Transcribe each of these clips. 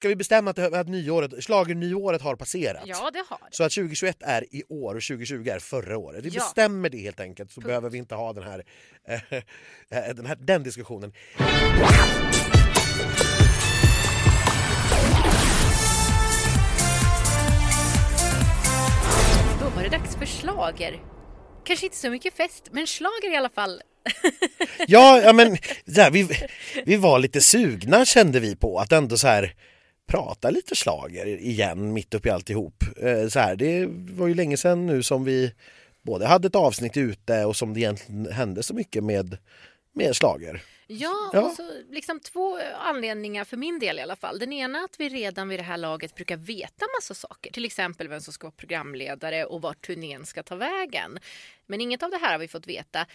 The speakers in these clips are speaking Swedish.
Ska vi bestämma att, att nyåret, schlagernyåret har passerat? Ja, det har det. Så att 2021 är i år och 2020 är förra året. Vi Ja. bestämmer det helt enkelt så Punkt. behöver vi inte ha den här, eh, den, här den diskussionen. Då var det dags för slager. Kanske inte så mycket fest, men slager i alla fall. Ja, ja men här, vi, vi var lite sugna kände vi på att ändå så här prata lite slager igen mitt uppe i alltihop. Eh, Så här, det var ju länge sedan nu som vi både hade ett avsnitt ute och som det egentligen hände så mycket med, med slager. Ja, Ja. och så liksom två anledningar för min del i alla fall. Den ena att vi redan vid det här laget brukar veta massa saker. Till exempel vem som ska vara programledare och vart turnén ska ta vägen. Men inget av det här har vi fått veta.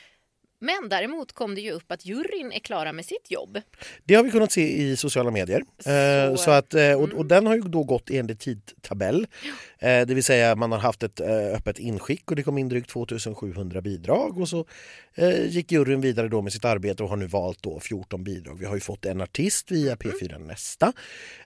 Men däremot kom det ju upp att juryn är klara med sitt jobb. Det har vi kunnat se i sociala medier. Eh, Så- Så att, eh, och, och den har ju då gått enligt tidtabell. Eh, Det vill säga man har haft ett öppet inskick och det kom in drygt 2700 bidrag och så gick juryn vidare då med sitt arbete och har nu valt då 14 bidrag. Vi har ju fått en artist via P4 Nästa.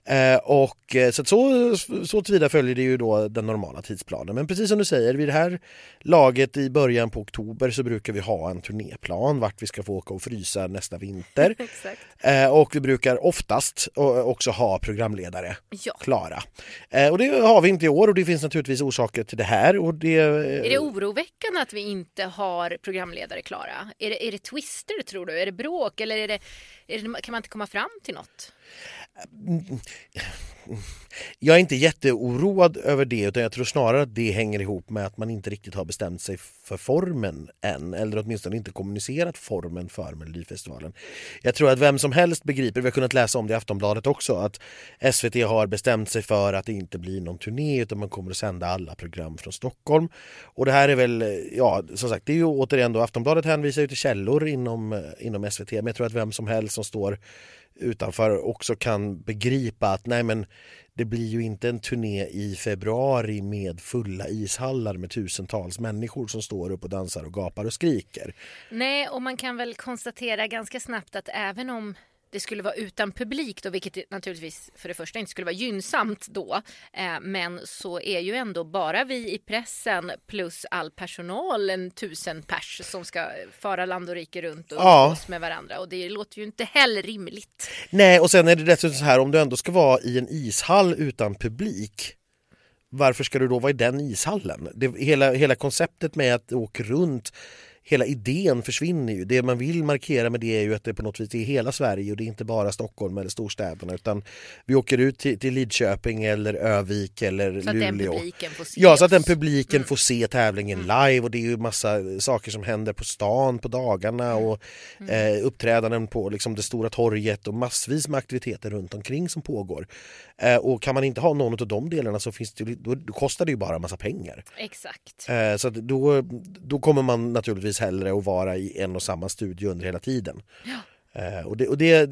Eh, Och så, så, så tillvida följer det ju då den normala tidsplanen. Men precis som du säger, vid det här laget i början på oktober så brukar vi ha en turnéplan vart vi ska få åka och frysa nästa vinter. Exakt. Eh, och vi brukar oftast eh, också ha programledare Ja. klara. Eh, och det har vi inte i år och det finns naturligtvis orsaker till det här. Och det, eh, Är det oroväckande att vi inte har programledare klara? Är det, är det twister tror du? Är det bråk eller är det, är det, kan man inte komma fram till något? Mm. Jag är inte jätteoroad över det utan jag tror snarare att det hänger ihop med att man inte riktigt har bestämt sig för formen än eller åtminstone inte kommunicerat formen för Melodifestivalen. Jag tror att vem som helst begriper, vi har kunnat läsa om det i Aftonbladet också, att SVT har bestämt sig för att det inte blir någon turné utan man kommer att sända alla program från Stockholm. Och det här är väl, ja som sagt, det är ju återigen då Aftonbladet hänvisar ju till källor inom, inom SVT men jag tror att vem som helst som står utanför också kan begripa att nej men det blir ju inte en turné i februari med fulla ishallar med tusentals människor som står upp och dansar och gapar och skriker. Nej, och man kan väl konstatera ganska snabbt att även om det skulle vara utan publik då, vilket naturligtvis för det första inte skulle vara gynnsamt då. Eh, men så är ju ändå bara vi i pressen plus all personal en tusen pers som ska fara land och rike runt och Ja. umgås med varandra. Och det låter ju inte heller rimligt. Nej och sen är det dessutom så här om du ändå ska vara i en ishall utan publik varför ska du då vara i den ishallen? Det, hela, hela konceptet med att åka runt Hela idén försvinner ju. Det man vill markera med det är ju att det på något vis är hela Sverige och det är inte bara Stockholm eller storstäderna utan vi åker ut till, till Lidköping eller Övik eller Så Luleå. publiken Ja, så att den oss. Mm. publiken får se tävlingen live och det är ju massa saker som händer på stan på dagarna och Mm. eh, uppträdanden på liksom, det stora torget och massvis med aktiviteter runt omkring som pågår. Eh, och kan man inte ha någon av de delarna så finns det, då, då kostar det ju bara en massa pengar. Exakt. Eh, så då, då kommer man naturligtvis hellre att vara i en och samma studio under hela tiden. Eh, och det, och det,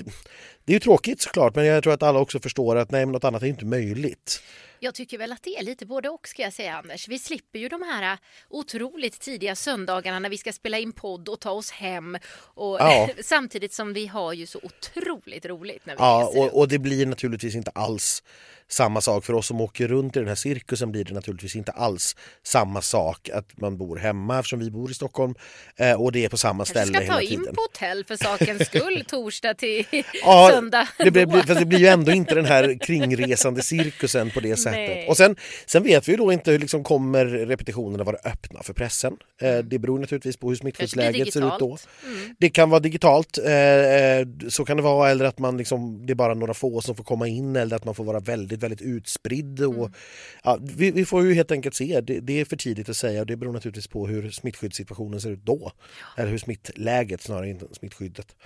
det är ju tråkigt såklart men jag tror att alla också förstår att nej, men något annat är inte möjligt. Jag tycker väl att det är lite både och ska jag säga Anders. Vi slipper ju de här äh, otroligt tidiga söndagarna när vi ska spela in podd och ta oss hem. Och Ja. samtidigt som vi har ju så otroligt roligt när vi Ja, och, och det blir naturligtvis inte alls samma sak. För oss som åker runt i den här cirkusen blir det naturligtvis inte alls samma sak att man bor hemma eftersom vi bor i Stockholm och och det är på samma Kanske ställe ska hela ta tiden. in på hotell för sakens skull torsdag till Ja, söndag. det blir, fast det blir ju ändå inte den här kringresande cirkusen på det sättet. Nej. Och sen, sen vet vi ju då inte hur liksom kommer repetitionerna vara öppna för pressen. Eh, det beror naturligtvis på hur Mm. Kanske smittskyddsläget ser ut då. Mm. Det kan vara digitalt, eh, eh, så kan det vara, eller att man liksom, det är bara några få som får komma in eller att man får vara väldigt, väldigt utspridd. Och, ja, vi, vi får ju helt enkelt se, det, det är för tidigt att säga och det beror naturligtvis på hur smittskyddssituationen ser ut då. Eller hur smittläget snarare, inte smittskyddet.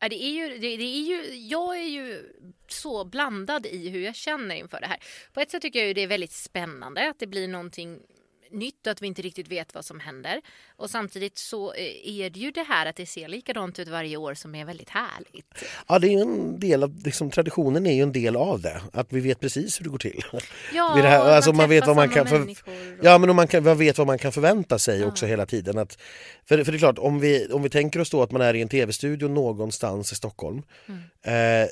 Ja, det är ju, det, det är ju, jag är ju så blandad i hur jag känner inför det här. På ett sätt tycker jag ju det är väldigt spännande att det blir någonting nytt och att vi inte riktigt vet vad som händer. Och samtidigt så eh, är det ju det här att det ser likadant ut varje år som är väldigt härligt. Ja, det är en del av, liksom, traditionen är ju en del av det. Att vi vet precis hur det går till. Ja, det här, alltså, man vet träffar vad man kan för, och- Ja, men man, kan, man vet vad man kan förvänta sig också hela tiden. Att, för, för det är klart, om vi, om vi tänker oss då att man är i en tv-studio någonstans i Stockholm. Mm. Eh,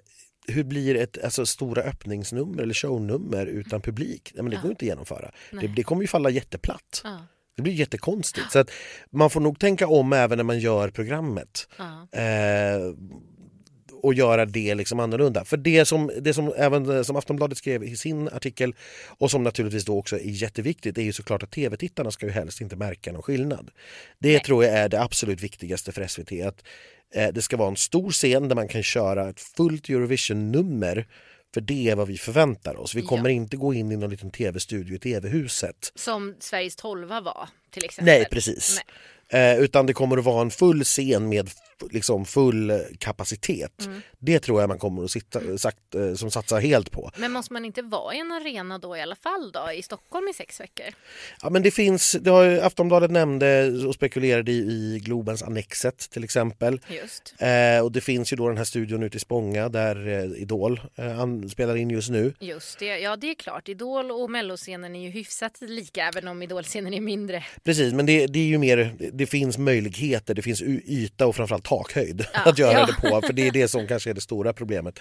hur blir ett alltså, stora öppningsnummer eller shownummer utan publik? Nej, men det Ja. går inte att genomföra. Det, det kommer ju falla jätteplatt. Ja, Det blir jättekonstigt. Så att man får nog tänka om även när man gör programmet. ja. Eh, och göra det liksom annorlunda. För det som, det som även eh, som Aftonbladet skrev i sin artikel och som naturligtvis då också är jätteviktigt är ju såklart att tv-tittarna ska ju helst inte märka någon skillnad. Det Nej. tror jag är det absolut viktigaste för SVT. Att eh, det ska vara en stor scen där man kan köra ett fullt Eurovision-nummer för det är vad vi förväntar oss. Vi Ja. kommer inte gå in i någon liten tv-studio i tv-huset. Som Sveriges tolva var till exempel. Nej, precis. Nej. Eh, utan det kommer att vara en full scen med liksom full kapacitet. Mm. Det tror jag man kommer att sitta, sagt, eh, som satsa helt på. Men måste man inte vara i en arena då i alla fall då i Stockholm i sex veckor? Ja, men det finns, det har Aftonbladet nämnde och spekulerade i, i Globens Annexet till exempel. Just. Eh, och det finns ju då den här studion ute i Spånga där eh, Idol eh, spelar in just nu. Just det, ja det är klart. Idol och melloscenen är ju hyfsat lika även om idolscenen är mindre. Precis, men det, det är ju mer, det finns möjligheter, det finns yta och framförallt takhöjd Ja, att göra det på. För det är det som kanske är det stora problemet.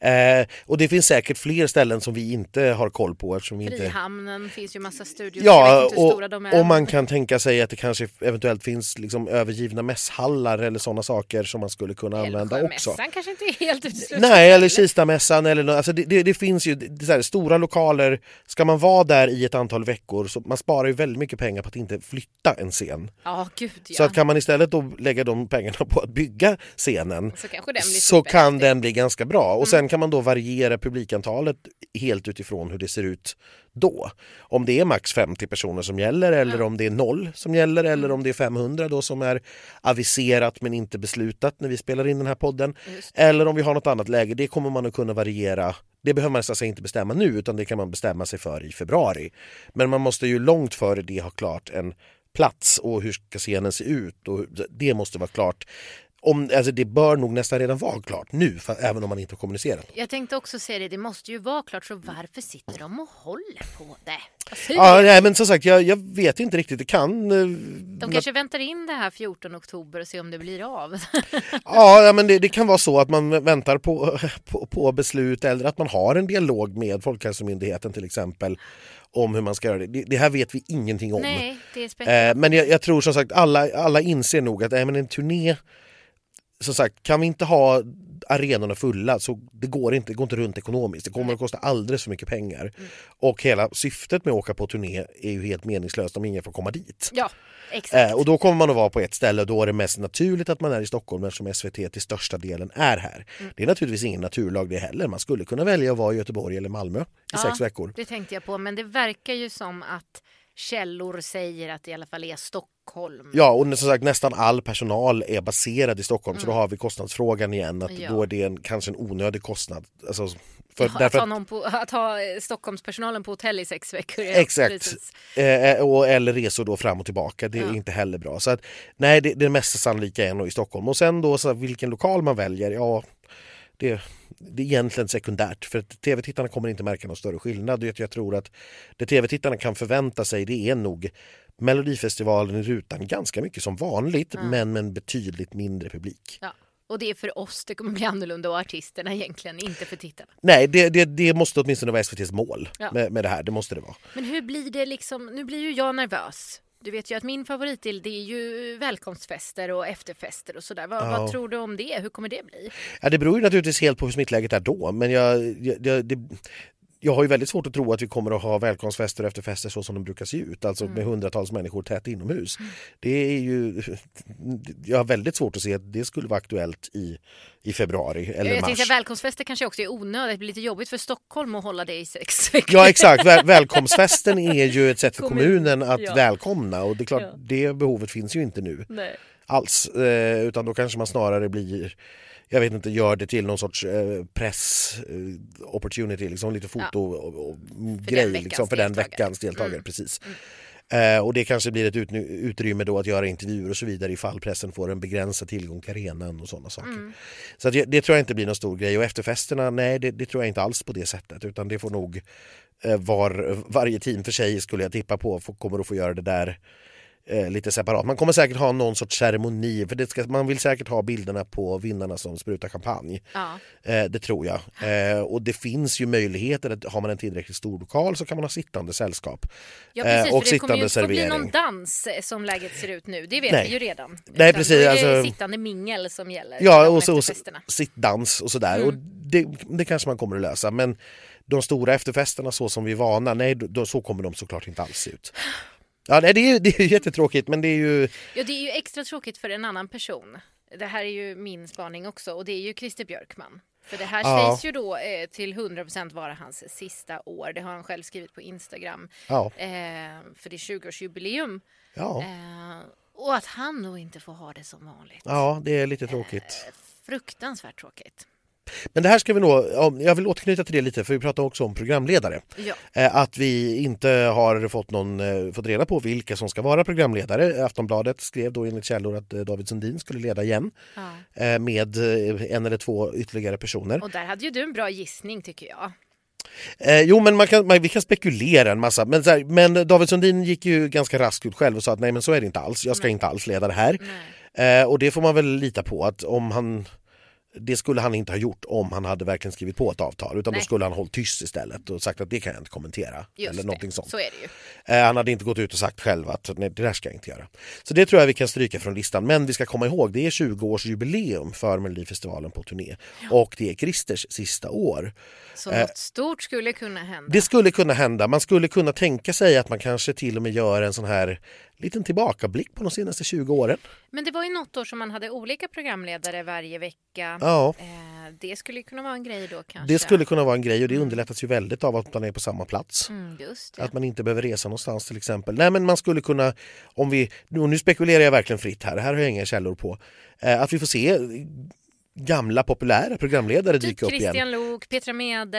Eh, och det finns säkert fler ställen som vi inte har koll på eftersom vi inte... Frihamnen finns ju massa studios. Ja, och, och man kan tänka sig att det kanske eventuellt finns liksom övergivna mässhallar eller sådana saker som man skulle kunna använda också. Älvsjömässan kanske inte är helt uteslutet. Nej, eller Kistamässan eller alltså det, det, det finns ju det, här, stora lokaler. Ska man vara där i ett antal veckor så man sparar ju väldigt mycket pengar på att inte flytta en scen. Ja, gud ja. Så att kan man istället då lägga de pengarna på att bygga scenen Så så kan den bli ganska bra. Och sen kan man då variera publikantalet helt utifrån hur det ser ut då. Om det är max 50 personer som gäller eller om det är noll som gäller eller om det är 500 då som är aviserat men inte beslutat när vi spelar in den här podden. Eller om vi har något annat läge, det kommer man att kunna variera. Det behöver man så att säga inte bestämma nu utan det kan man bestämma sig för i februari. Men man måste ju långt före det ha klart en plats och hur ska scenen se ut och det måste vara klart. Om, alltså det bör nog nästan redan vara klart nu, för, även om man inte har kommunicerat. Jag tänkte också säga det, det måste ju vara klart, så varför sitter de och håller på det? Säger Ja, nej, men som sagt, jag, jag vet inte riktigt. Det kan... eh, De kanske väntar in det här 14 oktober och ser om det blir av. Ja, men det, det kan vara så att man väntar på, på, på beslut eller att man har en dialog med Folkhälsomyndigheten till exempel om hur man ska göra det. Det, det här vet vi ingenting om. Nej, det är spännande. Eh, men jag, jag tror som sagt alla, alla inser nog att men en turné, som sagt, kan vi inte ha arenorna fulla så det går inte, det går inte runt ekonomiskt. Det kommer att kosta alldeles för mycket pengar. Och hela syftet med att åka på turné är ju helt meningslöst om ingen får komma dit. Ja, exakt. Eh, och då kommer man att vara på ett ställe och då är det mest naturligt att man är i Stockholm eftersom SVT till största delen är här. Mm. Det är naturligtvis ingen naturlag det heller. Man skulle kunna välja att vara i Göteborg eller Malmö i Ja. sex veckor. Det tänkte jag på, men det verkar ju som att källor säger att det i alla fall är Stockholm. Ja, och som sagt nästan all personal är baserad i Stockholm så då har vi kostnadsfrågan igen att Mm. Ja. då är det en, kanske en onödig kostnad. Alltså, för, Ja, därför att, ha på, att ha eh, Stockholmspersonalen på hotell i sex veckor. Ja, Exakt. precis. eh, och, eller resor då fram och tillbaka, det är Ja. inte heller bra. Så att, nej, det, det mest sannolika är nog i Stockholm. Och sen då så vilken lokal man väljer, ja det, det är egentligen sekundärt för att tv-tittarna kommer inte märka någon större skillnad. Jag tror att det tv-tittarna kan förvänta sig det är nog Melodifestivalen i rutan ganska mycket som vanligt men med en betydligt mindre publik. Ja. Och det är för oss det kommer bli annorlunda och artisterna egentligen, inte för tittarna. Nej, det, det, det måste åtminstone vara SVTs mål Ja. med, med det här. Det måste det vara. Men hur blir det liksom, nu blir ju jag nervös. Du vet ju att min favoritdel det är ju välkomstfester och efterfester och sådär. Vad, Ja. vad tror du om det? Hur kommer det bli? Ja, det beror ju naturligtvis helt på hur smittläget är då, men jag, jag, det, jag har ju väldigt svårt att tro att vi kommer att ha välkomstfester och efterfester så som de brukar se ut, alltså med hundratals människor tätt inomhus. Det är ju, jag har väldigt svårt att se att det skulle vara aktuellt i, i februari eller jag tänkte mars. att välkomstfester kanske också är onödigt. Det blir lite jobbigt för Stockholm att hålla det i sex veckor. Ja exakt, Väl, välkomstfesten är ju ett sätt för Kommun, kommunen att ja. välkomna och det är klart Ja. det behovet finns ju inte nu Nej. alls. Eh, utan då kanske man snarare blir jag vet inte, gör det till någon sorts eh, press eh, opportunity, liksom lite foto och, och grej veckans liksom, för den veckans deltagare. Mm. Precis. Eh, och det kanske blir ett utny- utrymme då att göra intervjuer och så vidare ifall pressen får en begränsad tillgång till arenan och sådana saker. Mm. Så det, det tror jag inte blir någon stor grej och efterfesterna, nej det, det tror jag inte alls på det sättet utan det får nog eh, var, varje team för sig skulle jag tippa på får, kommer att få göra det där eh, lite separat. Man kommer säkert ha någon sorts ceremoni för det ska, man vill säkert ha bilderna på vinnarna som sprutar champagne. Ja. Eh, det tror jag. Eh, och det finns ju möjligheter, att har man en tillräckligt stor lokal så kan man ha sittande sällskap. Ja precis, Eh, och för det kommer ju inte bli någon dans eh, som läget ser ut nu. Det vet Nej. vi ju redan. Nej, Utan precis, Då är det alltså- sittande mingel som gäller. Ja, och så, och sittdans och sådär. Mm. Och det, det kanske man kommer att lösa. Men de stora efterfesterna så som vi är vana, nej då, så kommer de såklart inte alls se ut. Ja, det är det är jättetråkigt men det är ju... Ja, det är ju extra tråkigt för en annan person. Det här är ju min spaning också och det är ju Christer Björkman. För det här Ja. sägs ju då eh, till 100% vara hans sista år. Det har han själv skrivit på Instagram. Ja, Eh, för det är 20-årsjubileum. ja, Eh, och att han då inte får ha det som vanligt. ja, det är lite tråkigt. Fruktansvärt tråkigt. Men det här ska vi nog, ja, jag vill återknyta till det lite för vi pratar också om programledare. Ja. Eh, Att vi inte har fått, någon, eh, fått reda på vilka som ska vara programledare. Aftonbladet skrev då enligt källor att eh, David Sundin skulle leda igen ja. med en eller två ytterligare personer. Och där hade ju du en bra gissning tycker jag. Eh, jo, men man kan, man, vi kan spekulera en massa. Men, här, men David Sundin gick ju ganska raskt ut själv och sa att nej men så är det inte alls. Jag ska Nej. inte alls leda det här. Eh, och det får man väl lita på att om han det skulle han inte ha gjort om han hade verkligen skrivit på ett avtal utan Nej. då skulle han hållit tyst istället och sagt att det kan jag inte kommentera. Just eller någonting det, sånt. så. Eh, han hade inte gått ut och sagt själv att nej, det där ska jag inte göra. Så det tror jag vi kan stryka från listan. Men vi ska komma ihåg, det är 20-årsjubileum för Melodifestivalen på turné. Och det är Christers sista år. Så Eh, något stort skulle kunna hända. Det skulle kunna hända. Man skulle kunna tänka sig att man kanske till och med gör en sån här liten tillbakablick på de senaste 20 åren. Men det var ju något år som man hade olika programledare varje vecka. Ja, Eh, det skulle kunna vara en grej då kanske. det skulle kunna vara en grej och det underlättas ju väldigt av att man är på samma plats. Mm. Att man inte behöver resa någonstans till exempel. Nej men man skulle kunna, om vi, nu, nu spekulerar jag verkligen fritt här, här har jag inga källor på. Eh, att vi får se gamla populära programledare Typ dyka upp igen. Christian Lok, Petra Mede,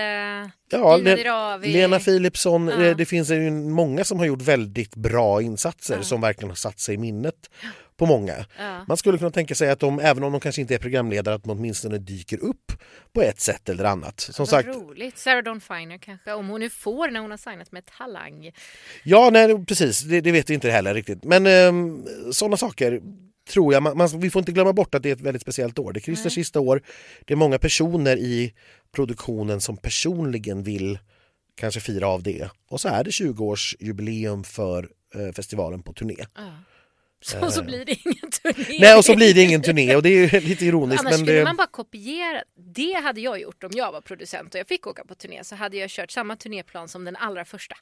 Ja, Gina Le- Dirawi. Lena Philipsson, Ja. eh, det finns ju många som har gjort väldigt bra insatser Ja. som verkligen har satt sig i minnet på många. Ja. Man skulle kunna tänka sig att de, även om de kanske inte är programledare, att de åtminstone dyker upp på ett sätt eller annat. Som Vad sagt, roligt. Sarah Dawn Finer kanske, om hon nu får när hon har signat med Talang. ja nej precis, det, det vet vi inte heller riktigt. Men eh, sådana saker tror jag, man, man, vi får inte glömma bort att det är ett väldigt speciellt år. Det är Christers sista år, det är många personer i produktionen som personligen vill kanske fira av det. Och så är det 20-årsjubileum för eh, festivalen på turné. Ja. Så, så blir det ingen turné. Eh. Nej, och så blir det ingen turné och det är lite ironiskt. Annars men skulle det, man bara kopiera. Det hade jag gjort om jag var producent och jag fick åka på turné. Så hade jag kört samma turnéplan som den allra första.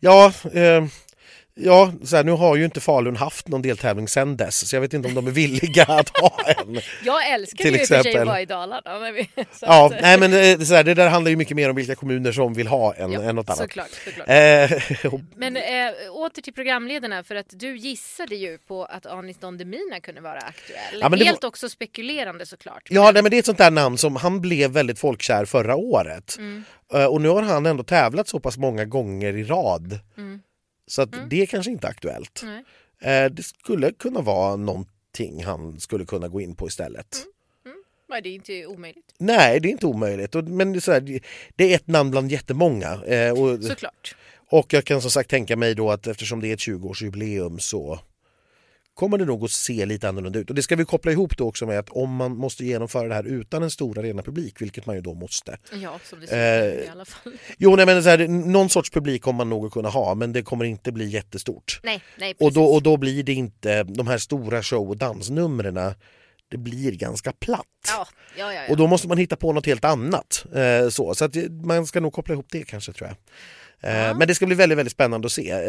Ja, eh, ja så här, nu har ju inte Falun haft någon deltävling sedan dess så jag vet inte om de är villiga att ha en. Jag älskar Till ju i och för sig exempel. att vara i Dalarna. Men vi, Ja, nej men eh, så här, det där handlar ju mycket mer om vilka kommuner som vill ha en ja, än något annat. Såklart, såklart. Eh, och- Men äh, åter till programledarna för att du gissade ju på att Anis Don Demina kunde vara aktuell. Ja, Helt också spekulerande såklart. ja, nej, men det är ett sånt där namn som han blev väldigt folkkär förra året. Mm. Eh, och nu har han ändå tävlat så pass många gånger i rad. Mm. Så att Mm. det är kanske inte aktuellt. Nej. Eh, det skulle kunna vara någonting han skulle kunna gå in på istället. Nej, det är inte omöjligt. Nej, det är inte omöjligt. Men det är, så här, det är ett namn bland jättemånga. Eh, och, Såklart. och jag kan som sagt tänka mig då att eftersom det är ett 20-årsjubileum så kommer det nog att se lite annorlunda ut. Och det ska vi koppla ihop då också med att om man måste genomföra det här utan en stor arenapublik, vilket man ju då måste. Ja, som det ser ut Eh, i alla fall. Jo, nej, men så här, någon sorts publik kommer man nog att kunna ha, men det kommer inte bli jättestort. Nej, nej, precis. Och då, och då blir det inte de här stora show och dansnumren, det blir ganska platt. Ja, ja, ja. Och då måste man hitta på något helt annat. Eh, så så att det- man ska nog koppla ihop det kanske tror jag. Eh, Ja. Men det ska bli väldigt, väldigt spännande att se eh,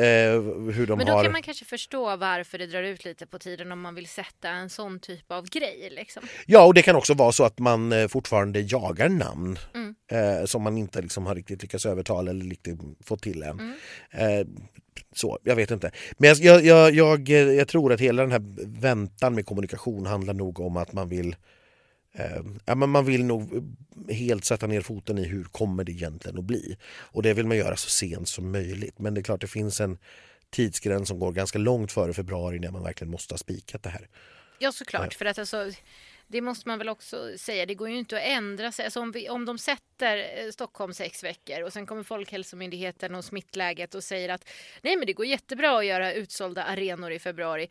hur de Men då har... kan man kanske förstå varför det drar ut lite på tiden om man vill sätta en sån typ av grej. Liksom. Ja, och det kan också vara så att man eh, fortfarande jagar namn Mm. som man inte liksom har riktigt lyckats övertala eller riktigt fått till än. Mm. Så, jag vet inte. Men jag, jag, jag, jag tror att hela den här väntan med kommunikation handlar nog om att man vill eh, men man vill nog helt sätta ner foten i hur kommer det egentligen att bli. Och det vill man göra så sent som möjligt. Men det är klart det finns en tidsgräns som går ganska långt före februari när man verkligen måste ha spikat det här. Ja, såklart. För att alltså, det måste man väl också säga. Det går ju inte att ändra sig. Alltså om, vi, om de sätter eh, Stockholm sex veckor och sen kommer Folkhälsomyndigheten och smittläget och säger att nej men det går jättebra att göra utsålda arenor i februari.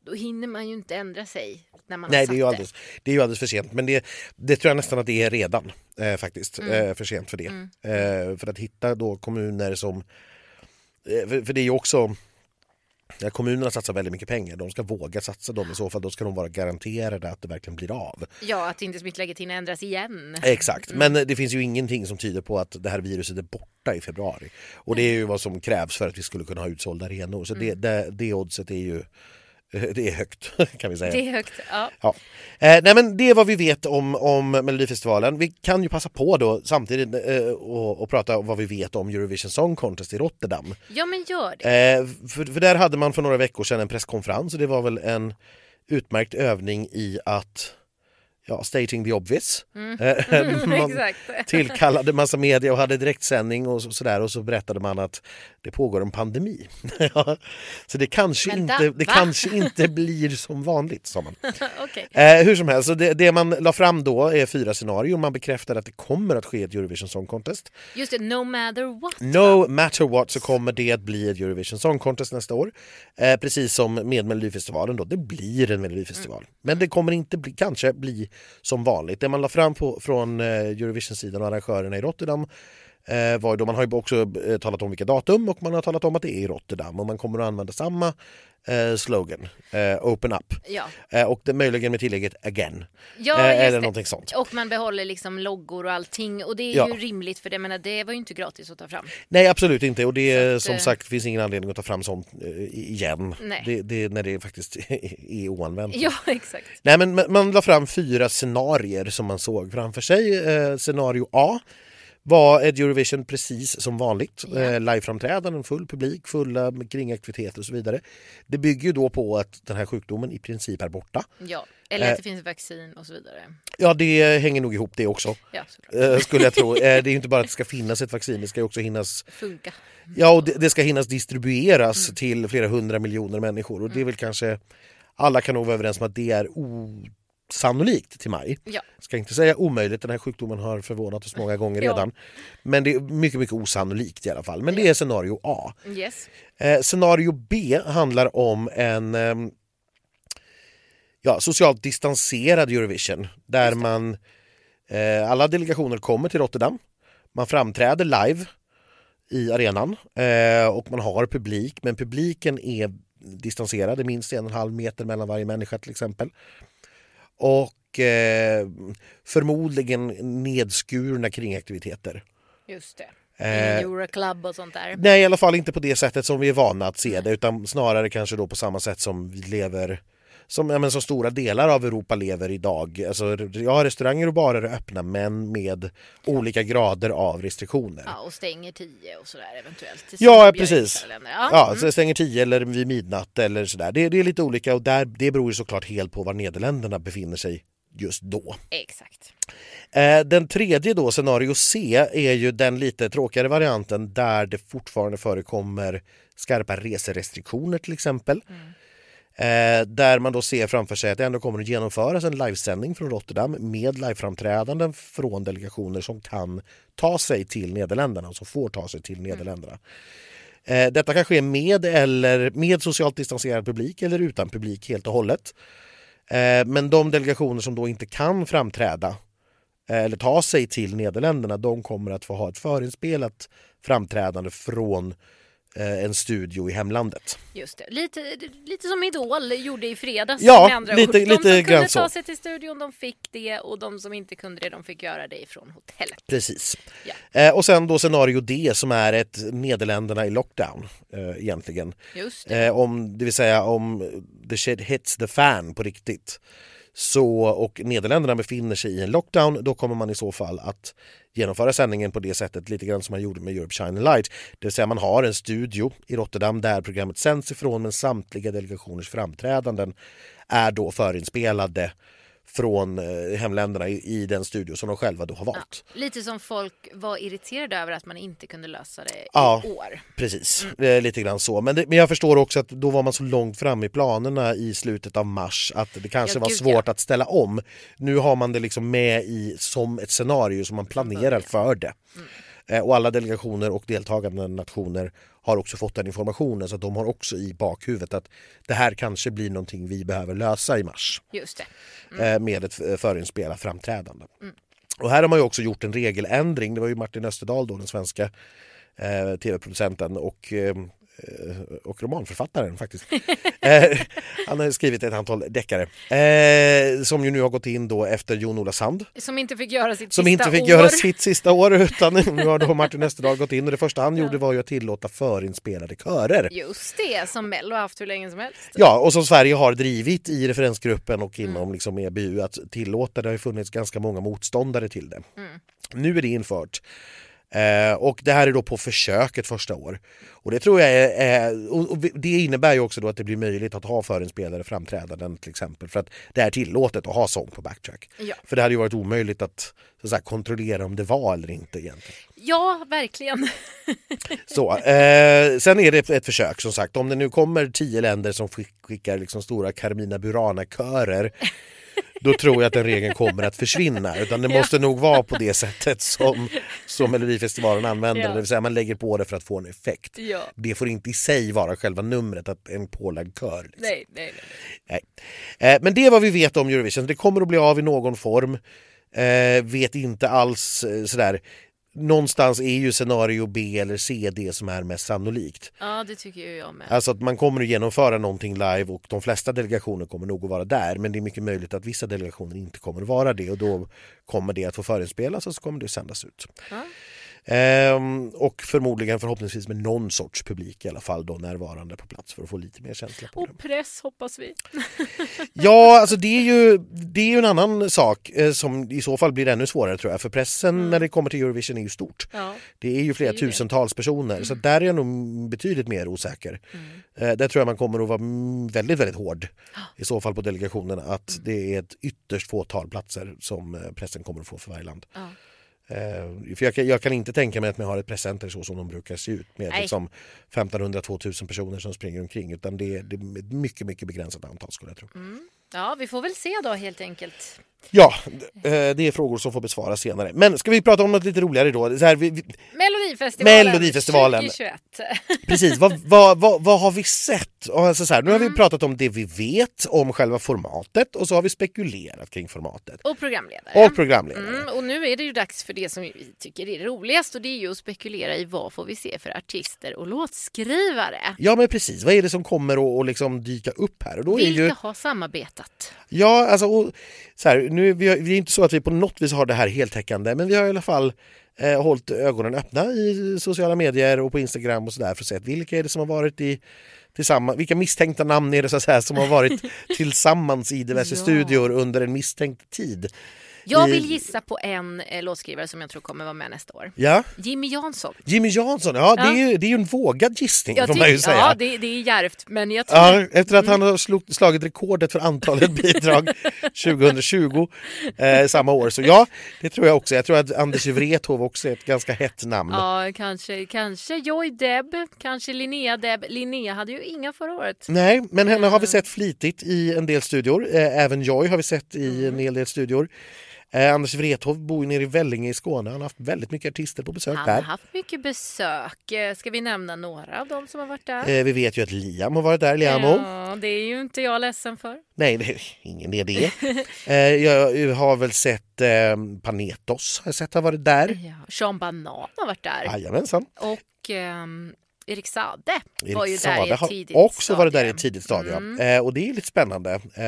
Då hinner man ju inte ändra sig när man Nej, har det är, ju alldeles, det är ju alldeles för sent. Men det, det tror jag nästan att det är redan eh, faktiskt. Eh, för sent för det. Eh, för att hitta då kommuner som... Eh, för, för det är ju också... Ja, kommunerna satsar väldigt mycket pengar. De ska våga satsa dem i så fall. Då ska de vara garanterade att det verkligen blir av. Ja, att inte smittläget hinner ändras igen. Exakt, men eh, det finns ju ingenting som tyder på att det här viruset är borta i februari. Och det är ju vad som krävs för att vi skulle kunna ha utsålda arenor. Så det, det, det oddset är ju det är högt kan vi säga. Det är högt. Ja. Ja. Eh, nej men det är vad vi vet om, om Melodifestivalen. Vi kan ju passa på då samtidigt eh, och, och prata om vad vi vet om Eurovision Song Contest i Rotterdam. ja, men gör det. Eh, för, för där hade man för några veckor sedan en presskonferens och det var väl en utmärkt övning i att ja, stating the obvious. Eh, man Exakt. tillkallade massa media och hade direktsändning och så, sådär och så berättade man att det pågår en pandemi. Så det kanske, Vänta, inte, det va? kanske inte blir som vanligt sa man. Okej. Eh, hur som helst, så det, det man la fram då är fyra scenarier. Man bekräftar att det kommer att ske ett Eurovision Song Contest. Just det, no matter what. No matter what så kommer det att bli ett Eurovision Song Contest nästa år. Eh, precis som med Melodifestivalen då, det blir en Melodifestival. Men det kommer inte bli, kanske bli som vanligt. Det man la fram på, från eh, Eurovision-sidan och arrangörerna i Rotterdam var ju då, man har ju också eh, talat om vilka datum och man har talat om att det är i Rotterdam och man kommer att använda samma eh, slogan, eh, Open Up. Ja. Eh, och det, möjligen med tillägget again. Ja, Eh, eller det. någonting sånt. Och man behåller liksom loggor och allting och det är Ja. ju rimligt för det, menar, det var ju inte gratis att ta fram. Nej absolut inte och det att, som eh, sagt finns ingen anledning att ta fram sånt eh, igen. Det, det, när det faktiskt är oanvänt. Ja, exakt. Nej, men man- la fram fyra scenarier som man såg framför sig. Eh, scenario A var ett Eurovision precis som vanligt. Eh, liveframträdanden, full publik, fulla kringaktiviteter och så vidare. Det bygger ju då på att den här sjukdomen i princip är borta. Ja. Eller Eh. att det finns vaccin och så vidare. Ja, det hänger nog ihop det också, Ja, eh, skulle jag tro. Eh, det är ju inte bara att det ska finnas ett vaccin, det ska också hinnas Funka. Ja, och det, det ska hinnas distribueras Mm. till flera hundra miljoner människor och det är väl kanske alla kan nog vara överens om att det är osannolikt till maj. Ja. Ska inte säga omöjligt, den här sjukdomen har förvånat oss många gånger Ja. redan. Men det är mycket, mycket osannolikt i alla fall. Men det är scenario A. Yes. Eh, scenario B handlar om en ehm, ja, socialt distanserad Eurovision där man eh, alla delegationer kommer till Rotterdam. Man framträder live i arenan eh, och man har publik men publiken är distanserad, det är minst en och en halv meter mellan varje människa till exempel. Och eh, förmodligen nedskurna kringaktiviteter. Just det. Eh, Euroclub och sånt där. Nej, i alla fall inte på det sättet som vi är vana att se det utan snarare kanske då på samma sätt som vi lever som, ja, men som stora delar av Europa lever idag. Alltså, ja, restauranger och barer är öppna men med olika grader av restriktioner. Ja, och stänger tio och sådär eventuellt. Ja, precis. Ja. Ja, mm. så stänger 10 eller vid midnatt eller sådär. Det, det är lite olika och där, det beror ju såklart helt på var Nederländerna befinner sig just då. Exakt. Eh, Den tredje då, scenario C, är ju den lite tråkigare varianten där det fortfarande förekommer skarpa reserestriktioner till exempel. Eh, där man då ser framför sig att det ändå kommer att genomföras en livesändning från Rotterdam med liveframträdanden från delegationer som kan ta sig till Nederländerna och som får ta sig till Nederländerna. Eh, detta kan ske med, eller, med socialt distanserad publik eller utan publik helt och hållet. Eh, men de delegationer som då inte kan framträda eh, eller ta sig till Nederländerna de kommer att få ha ett förinspelat framträdande från en studio i hemlandet. Just det. Lite, lite som Idol gjorde i fredags. Ja, andra lite- ord. De lite som kunde ta sig till studion de fick det och de som inte kunde det de fick göra det ifrån hotellet. Precis. Ja. Eh, och sen då scenario D som är ett Nederländerna i lockdown eh, egentligen. Just det. Eh, om, det vill säga om the shit hits the fan på riktigt så, och Nederländerna befinner sig i en lockdown då kommer man i så fall att genomföra sändningen på det sättet lite grann som man gjorde med Europe Shine Light. Det vill säga man har en studio i Rotterdam där programmet sänds ifrån men samtliga delegationers framträdanden är då förinspelade från eh, hemländerna i, i den studio som de själva då har valt. Lite som folk var irriterade över att man inte kunde lösa det Ja. i år. Precis, eh, lite grann så. Men, det, men jag förstår också att då var man så långt fram i planerna i slutet av mars att det kanske Ja, var gud, svårt ja. att ställa om. Nu har man det liksom med i som ett scenario som man planerar för det. Mm. Eh, Och alla delegationer och deltagande nationer har också fått den informationen så att de har också i bakhuvudet att det här kanske blir någonting vi behöver lösa i mars Just det. eh, med ett förinspelat framträdande. Och här har man ju också gjort en regeländring. Det var ju Martin Österdahl då, den svenska eh, tv-producenten och eh, och romanförfattaren faktiskt. eh, han har skrivit ett antal deckare eh, som ju nu har gått in då efter Jon-Ola Sand Som inte fick göra sitt som sista inte fick år. göra sitt sista år utan nu har då Martin Österdahl gått in och det första han gjorde var ju att tillåta förinspelade körer. Just det, som Mello har haft hur länge som helst. Ja, och som Sverige har drivit i referensgruppen och inom liksom EBU att tillåta. Det har ju funnits ganska många motståndare till det. Nu är det infört. Eh, och det här är då på försök ett första år. Och det tror jag är, är och, och det innebär ju också då att det blir möjligt att ha förinspelade framträdanden till exempel för att det är tillåtet att ha sång på backtrack. Ja. För det hade ju varit omöjligt att, så att kontrollera om det var eller inte egentligen. Ja, verkligen. Så, eh, sen är det ett försök som sagt. Om det nu kommer tio länder som skick- skickar liksom stora Carmina Burana-körer då tror jag att den regeln kommer att försvinna. Utan det Ja. måste nog vara på det sättet som, som Melodifestivalen använder Ja. det. vill säga man lägger på det för att få en effekt. Ja. Det får inte i sig vara själva numret, att en pålagd kör. Liksom. Nej, nej, nej. Nej. Eh, Men det är vad vi vet om Eurovision. Det kommer att bli av i någon form. Eh, vet inte alls eh, sådär. Någonstans är ju scenario B eller C det som är mest sannolikt. Ja, det tycker jag med. Alltså att man kommer att genomföra någonting live och de flesta delegationer kommer nog att vara där men det är mycket möjligt att vissa delegationer inte kommer att vara det och då kommer det att få förinspelas och så kommer det att sändas ut. Ja. Ehm, och förmodligen förhoppningsvis med någon sorts publik i alla fall då närvarande på plats för att få lite mer känsla på det. Och press hoppas vi. Ja, alltså det är ju, det är ju en annan sak eh, som i så fall blir ännu svårare tror jag. För pressen när det kommer till Eurovision är ju stort. Ja. Det är ju flera Det är ju det. tusentals personer så där är jag nog betydligt mer osäker. Eh, där tror jag man kommer att vara mm, väldigt, väldigt hård i så fall på delegationen att det är ett ytterst fåtal platser som eh, pressen kommer att få för varje land. Ja. Eh, för jag, kan- jag kan inte tänka mig att man har ett presscenter så som de brukar se ut med Nej. liksom 1500-2000 personer som springer omkring utan det, det är ett mycket, mycket begränsat antal skulle jag tro. Ja, vi får väl se då helt enkelt. Ja, eh, det är frågor som får besvaras senare. Men ska vi prata om något lite roligare då? Så här, vi, vi, Melodifestivalen, Melodifestivalen. 2021. precis, vad, vad, vad, vad har vi sett? Alltså så här, nu har Mm. vi pratat om det vi vet om själva formatet och så har vi spekulerat kring formatet. Och programledare. Och programledare. Mm, och nu är det ju dags för det som vi tycker är roligast och det är ju att spekulera i vad får vi se för artister och låtskrivare. Ja men precis, vad är det som kommer att, liksom dyka upp här? Och då är Vilka ju, har samarbetat? ja, alltså, och, så här, nu, vi, har, vi är inte så att vi på något vis har det här heltäckande men vi har i alla fall eh, hållit ögonen öppna i sociala medier och på Instagram och sådär för att se att vilka är det som har varit i tillsammans, vilka misstänkta namn är det så att säga, som har varit tillsammans i diverse Ja. studior under en misstänkt tid. Jag vill gissa på en eh, låtskrivare som jag tror kommer vara med nästa år. Ja, Jimmy Jansson. Jimmy Jansson, ja, Det, är ju, det är ju en vågad gissning Jag får man ju tyck- säga. ja, det, det är djärvt men jag tror... Ja, efter att han har slog, slagit rekordet för antalet bidrag 2020 eh, samma år. Så ja, det tror jag också. Jag tror att Anders Wrethov också är ett ganska hett namn. Ja, kanske, kanske Joy Deb, kanske Linnea Deb. Linnea hade ju inga förra året. Nej, men henne har vi sett flitigt i en del studior. Eh, även Joy har vi sett i en hel del studior. Eh, Anders Wrethov bor ju nere i Vellinge i Skåne. Han har haft väldigt mycket artister på besök Han har där. haft mycket besök. Eh, Ska vi nämna några av dem som har varit där? Eh, vi vet ju att Liam har varit där, Liamo. Ja, det är ju inte jag ledsen för. Nej, det är ingen idé. eh, jag har väl sett eh, Panetos, har jag sett har varit där. Ja, Sean Banan har varit där. Jajamensan. Och ehm, Erik Sade var ju Erik där i ett har tidigt också varit där i ett tidigt stadie. Mm. Eh, och det är lite spännande. Eh,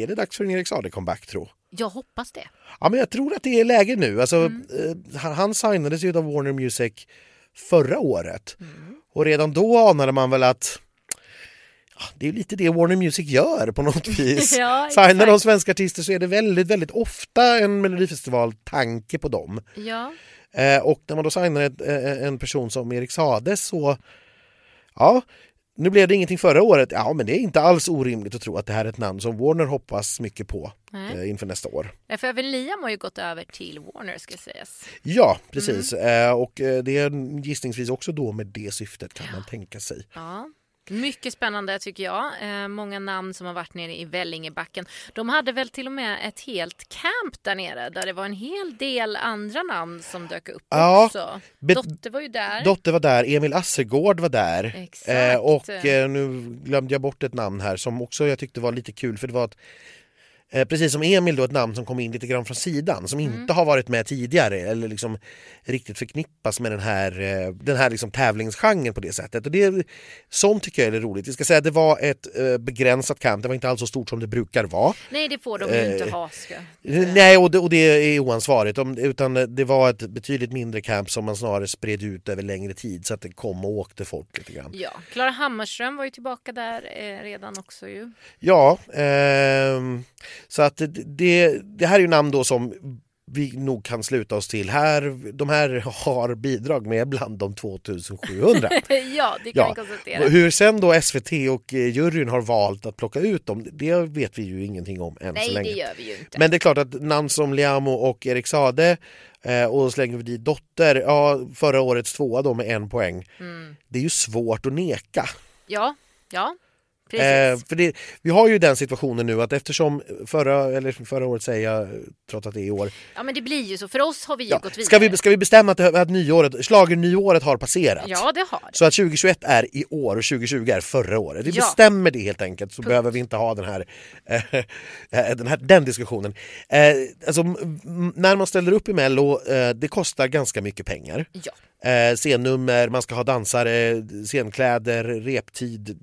är det dags för en Erik Saade comeback tro? Jag hoppas det. Ja, men jag tror att det är läge nu. Alltså, Mm. eh, han, han signades ju av Warner Music förra året. Mm. Och redan då anade man väl att det är lite det Warner Music gör på något vis. Ja, Signar de svenska artister så är det väldigt, väldigt ofta en Melodifestival-tanke på dem. Ja, Eh, och när man då signar ett, eh, en person som Erik Sade så... Ja, Nu blev det ingenting förra året, ja men det är inte alls orimligt att tro att det här är ett namn som Warner hoppas mycket på eh, inför nästa år. Ja, för även Liam har ju gått över till Warner ska sägas. Ja, precis. Mm. Eh, och eh, det är gissningsvis också då med det syftet kan man tänka sig. Ja. Mycket spännande tycker jag. Eh, många namn som har varit nere i Vällingebacken. De hade väl till och med ett helt camp där nere där det var en hel del andra namn som dök upp ja, också. Dotter var ju där. Dotter var där, Emil Assergård var där. Eh, och eh, nu glömde jag bort ett namn här som också jag tyckte var lite kul för det var ett Eh, precis som Emil då ett namn som kom in lite grann från sidan som mm. inte har varit med tidigare eller liksom riktigt förknippas med den här, eh, den här liksom tävlingsgenren på det sättet. Och det, sånt tycker jag är roligt. Vi ska säga att det var ett eh, begränsat camp, det var inte alls så stort som det brukar vara. Nej det får de ju eh, inte ha. Ska. Nej och det, och det är oansvarigt utan det var ett betydligt mindre camp som man snarare spred ut över längre tid så att det kom och åkte folk lite grann. Ja, Klara Hammarström var ju tillbaka där eh, redan också ju. Ja, ehm, så att det, det här är ju namn då som vi nog kan sluta oss till. Här, de här har bidrag med bland de 2700. ja, det kan ja. vi konstatera. Hur sen då SVT och eh, juryn har valt att plocka ut dem, det vet vi ju ingenting om än Nej, så länge. det gör vi ju inte. Men det är klart att namn som Liamo och Erik Sade eh, och slänger vi dit Dotter, ja, förra årets tvåa då med en poäng. Mm. Det är ju svårt att neka. Ja, ja. Eh, för det, vi har ju den situationen nu att eftersom förra, eller förra året säger jag trots att det är i år. Ja men det blir ju så, för oss har vi ju ja. gått vidare. Ska vi, ska vi bestämma att, att nyåret, schlagernyåret har passerat? Ja det har. Så att 2021 är i år och 2020 är förra året. Vi ja. bestämmer det helt enkelt så Punkt. behöver vi inte ha den här, äh, den, här den diskussionen. Äh, alltså, när man ställer upp i Mello, äh, det kostar ganska mycket pengar. Ja. Eh, scennummer, man ska ha dansare, scenkläder, reptid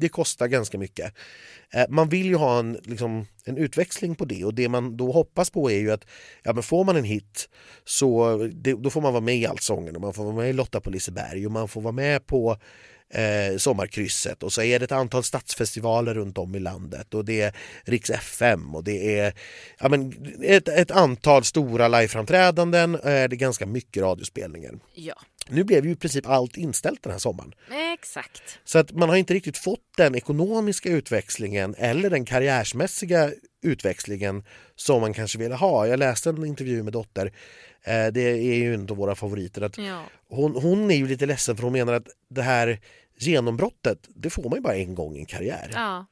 det kostar ganska mycket. Eh, man vill ju ha en, liksom, en utväxling på det och det man då hoppas på är ju att ja, men får man en hit så det, då får man vara med i Allsången och man får vara med i Lotta på Liseberg och man får vara med på eh, Sommarkrysset och så är det ett antal stadsfestivaler runt om i landet och det är Riks FM och det är ja, men ett, ett antal stora liveframträdanden eh, och är ganska mycket radiospelningar. Ja. Nu blev ju i princip allt inställt den här sommaren. Exakt. Så att man har inte riktigt fått den ekonomiska utväxlingen eller den karriärsmässiga utväxlingen som man kanske ville ha. Jag läste en intervju med Dotter, eh, det är ju en av våra favoriter. Att ja. hon, hon är ju lite ledsen för hon menar att det här genombrottet, det får man ju bara en gång i en karriär. Ja.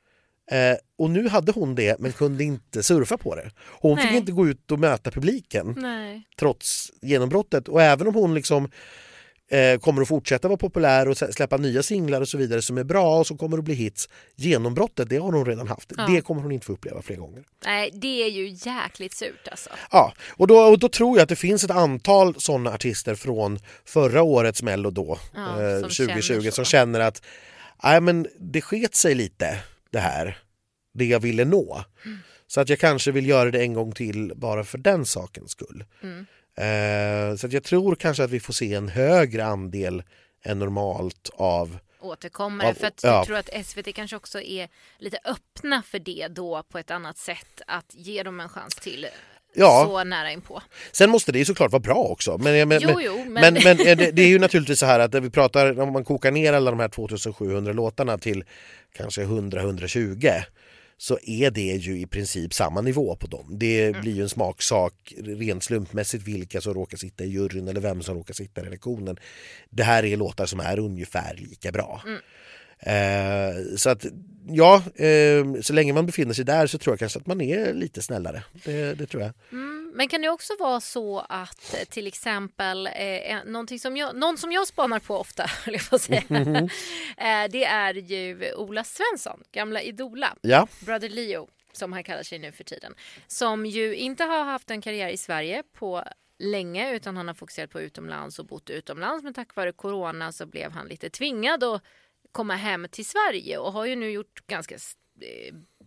Eh, och nu hade hon det men kunde inte surfa på det. Hon Nej. fick inte gå ut och möta publiken Nej. trots genombrottet. Och även om hon liksom eh, kommer att fortsätta vara populär och släppa nya singlar och så vidare som är bra och som kommer att bli hits. Genombrottet, det har hon redan haft. Ja. Det kommer hon inte få uppleva fler gånger. Nej, det är ju jäkligt surt alltså. Ja, och då, och då tror jag att det finns ett antal sådana artister från förra årets Mello då, ja, eh, 2020, känner som känner att Nej, men det sket sig lite det här, det jag ville nå. Mm. Så att jag kanske vill göra det en gång till bara för den sakens skull. Mm. Eh, så jag tror kanske att vi får se en högre andel än normalt av återkommare. Av, för att ja. jag tror att SVT kanske också är lite öppna för det då på ett annat sätt. Att ge dem en chans till ja. så nära inpå. Sen måste det ju såklart vara bra också. Men, men, jo, jo, men... men, men det, det, är ju naturligtvis så här att vi pratar, om man kokar ner alla de här 2700 låtarna till kanske 100-120 så är det ju i princip samma nivå på dem. Det mm. blir ju en smaksak rent slumpmässigt vilka som råkar sitta i juryn eller vem som råkar sitta i redaktionen. Det här är låtar som är ungefär lika bra. Mm. Eh, så att ja, eh, så länge man befinner sig där så tror jag kanske att man är lite snällare. Det, det tror jag. Mm, men kan det också vara så att eh, till exempel eh, som jag, någon som jag spanar på ofta, jag säga, mm eh, det är ju Ola Svensson, gamla Idola, ja. Brother Leo som han kallar sig nu för tiden, som ju inte har haft en karriär i Sverige på länge utan han har fokuserat på utomlands och bott utomlands men tack vare corona så blev han lite tvingad att komma hem till Sverige och har ju nu gjort ganska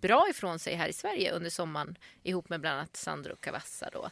bra ifrån sig här i Sverige under sommaren ihop med bland annat Sandro Cavazza då.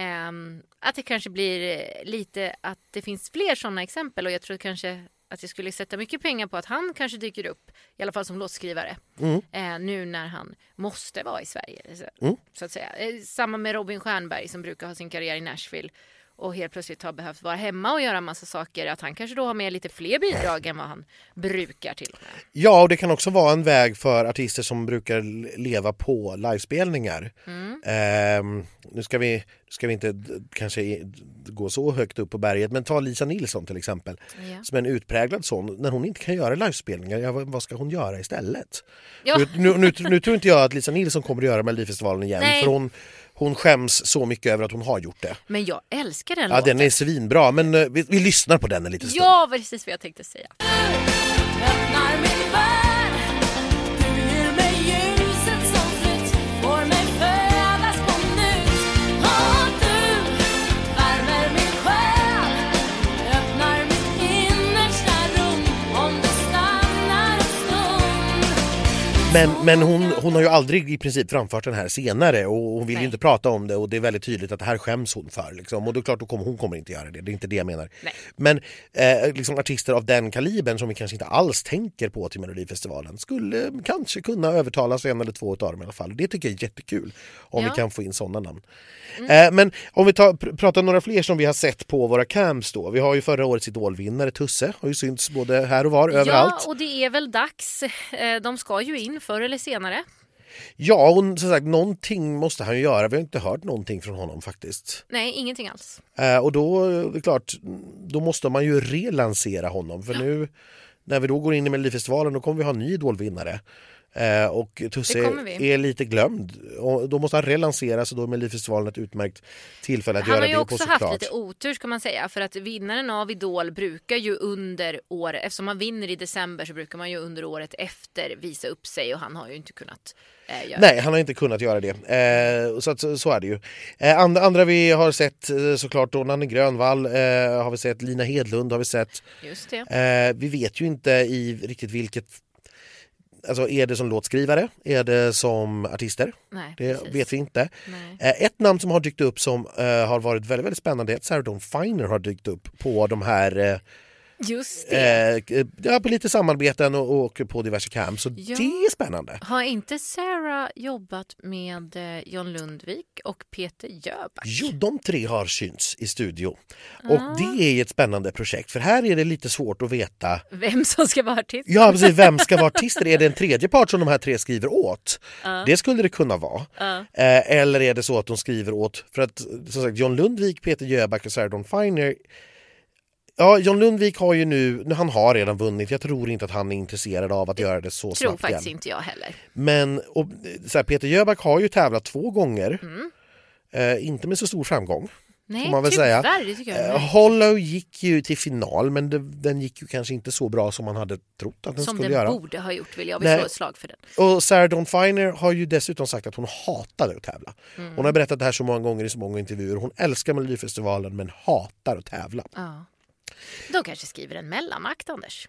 Um, att det kanske blir eh, lite att det finns fler sådana exempel och jag tror kanske att jag skulle sätta mycket pengar på att han kanske dyker upp i alla fall som låtskrivare mm. uh, nu när han måste vara i Sverige. Så, mm. så att säga. Samma med Robin Stjernberg som brukar ha sin karriär i Nashville och helt plötsligt har behövt vara hemma och göra massa saker, att han kanske då har med lite fler bidrag än vad han brukar till. Ja, och det kan också vara en väg för artister som brukar leva på livespelningar. Mm. Ehm, nu ska vi, ska vi inte kanske gå så högt upp på berget, men ta Lisa Nilsson till exempel. Ja. Som är en utpräglad sån. När hon inte kan göra livespelningar, ja, vad vad ska hon göra istället? Ja. Nu, nu, nu, nu tror inte jag att Lisa Nilsson kommer att göra Melodifestivalen igen, Nej. för hon, hon skäms så mycket över att hon har gjort det. Men jag älskar den Ja, låten. den är svinbra, men eh, vi, vi lyssnar på den en liten stund. Ja, precis vad jag tänkte säga. Men, men hon, hon har ju aldrig i princip framfört den här senare och hon vill ju Nej. inte prata om det och det är väldigt tydligt att det här skäms hon för. Liksom. Och då är klart, då kommer, hon kommer inte göra det, det är inte det jag menar. Nej. Men eh, liksom artister av den kalibern som vi kanske inte alls tänker på till Melodifestivalen skulle kanske kunna övertalas en eller två av dem i alla fall. Det tycker jag är jättekul om Ja. Mm. vi kan få in sådana namn. Eh, men om vi tar, pr- pratar några fler som vi har sett på våra camps då. Vi har ju förra årets idolvinnare Tusse, har ju synts både här och var, överallt. Ja, och det är väl dags. Eh, De ska ju in förr eller senare. Ja, och som sagt, någonting måste han ju göra. Vi har inte hört någonting från honom faktiskt. Nej, ingenting alls. Eh, och då, det är klart, då måste man ju relansera honom. För nu när vi då går in i Melodifestivalen då kommer vi ha en ny idolvinnare. Eh, och Tusse Det är lite glömd. Och då måste han relanseras och då är Melodifestivalen ett utmärkt tillfälle att Han göra har ju det också på haft såklart. lite otur ska man säga för att vinnaren av Idol brukar ju under året, eftersom man vinner i december så brukar man ju under året efter visa upp sig och han har ju inte kunnat eh, göra Nej, han har inte kunnat göra det. Eh, så, att, så är det ju. Eh, andra, andra vi har sett eh, såklart då Nanne Grönvall, eh, har vi sett Lina Hedlund har vi sett. Just det. Vi vet ju inte i riktigt vilket... Alltså är det som låtskrivare? Är det som artister? Nej, Det precis. vet vi inte. Nej. Eh, ett namn som har dykt upp som eh, har varit väldigt, väldigt spännande är att Sarah Dawn Finer har dykt upp på de här eh, Just det. eh, ja, på lite samarbeten och, och på diverse camps. Så Ja. det är spännande. Har inte Sarah jobbat med eh, John Lundvik och Peter Jöback? Jo, de tre har synts i studio. Och det är ett spännande projekt för här är det lite svårt att veta Vem som ska vara artist? Ja, precis. Vem ska vara artister? Är det en tredje part som de här tre skriver åt? Det skulle det kunna vara. Eh, eller är det så att de skriver åt, för att som sagt, John Lundvik, Peter Jöback och Sarah Dawn Finer Ja, John Lundvik har ju nu, nu, han har redan vunnit, jag tror inte att han är intresserad av att göra det så Tror snabbt faktiskt igen. inte jag heller. Men och, så här, Peter Jöback har ju tävlat två gånger, Mm. eh, inte med så stor framgång. Nej, man väl tyvärr. säga. Det tycker jag. Eh, Hollow gick ju till final men det, den gick ju kanske inte så bra som man hade trott att den Som skulle den göra. borde ha gjort vill jag slå ett slag för den. Och Sarah Dawn Finer har ju dessutom sagt att hon hatade att tävla. Mm. Hon har berättat det här så många gånger i så många intervjuer. Hon älskar Melodifestivalen men hatar att tävla. Ja. De kanske skriver en mellanakt, Anders.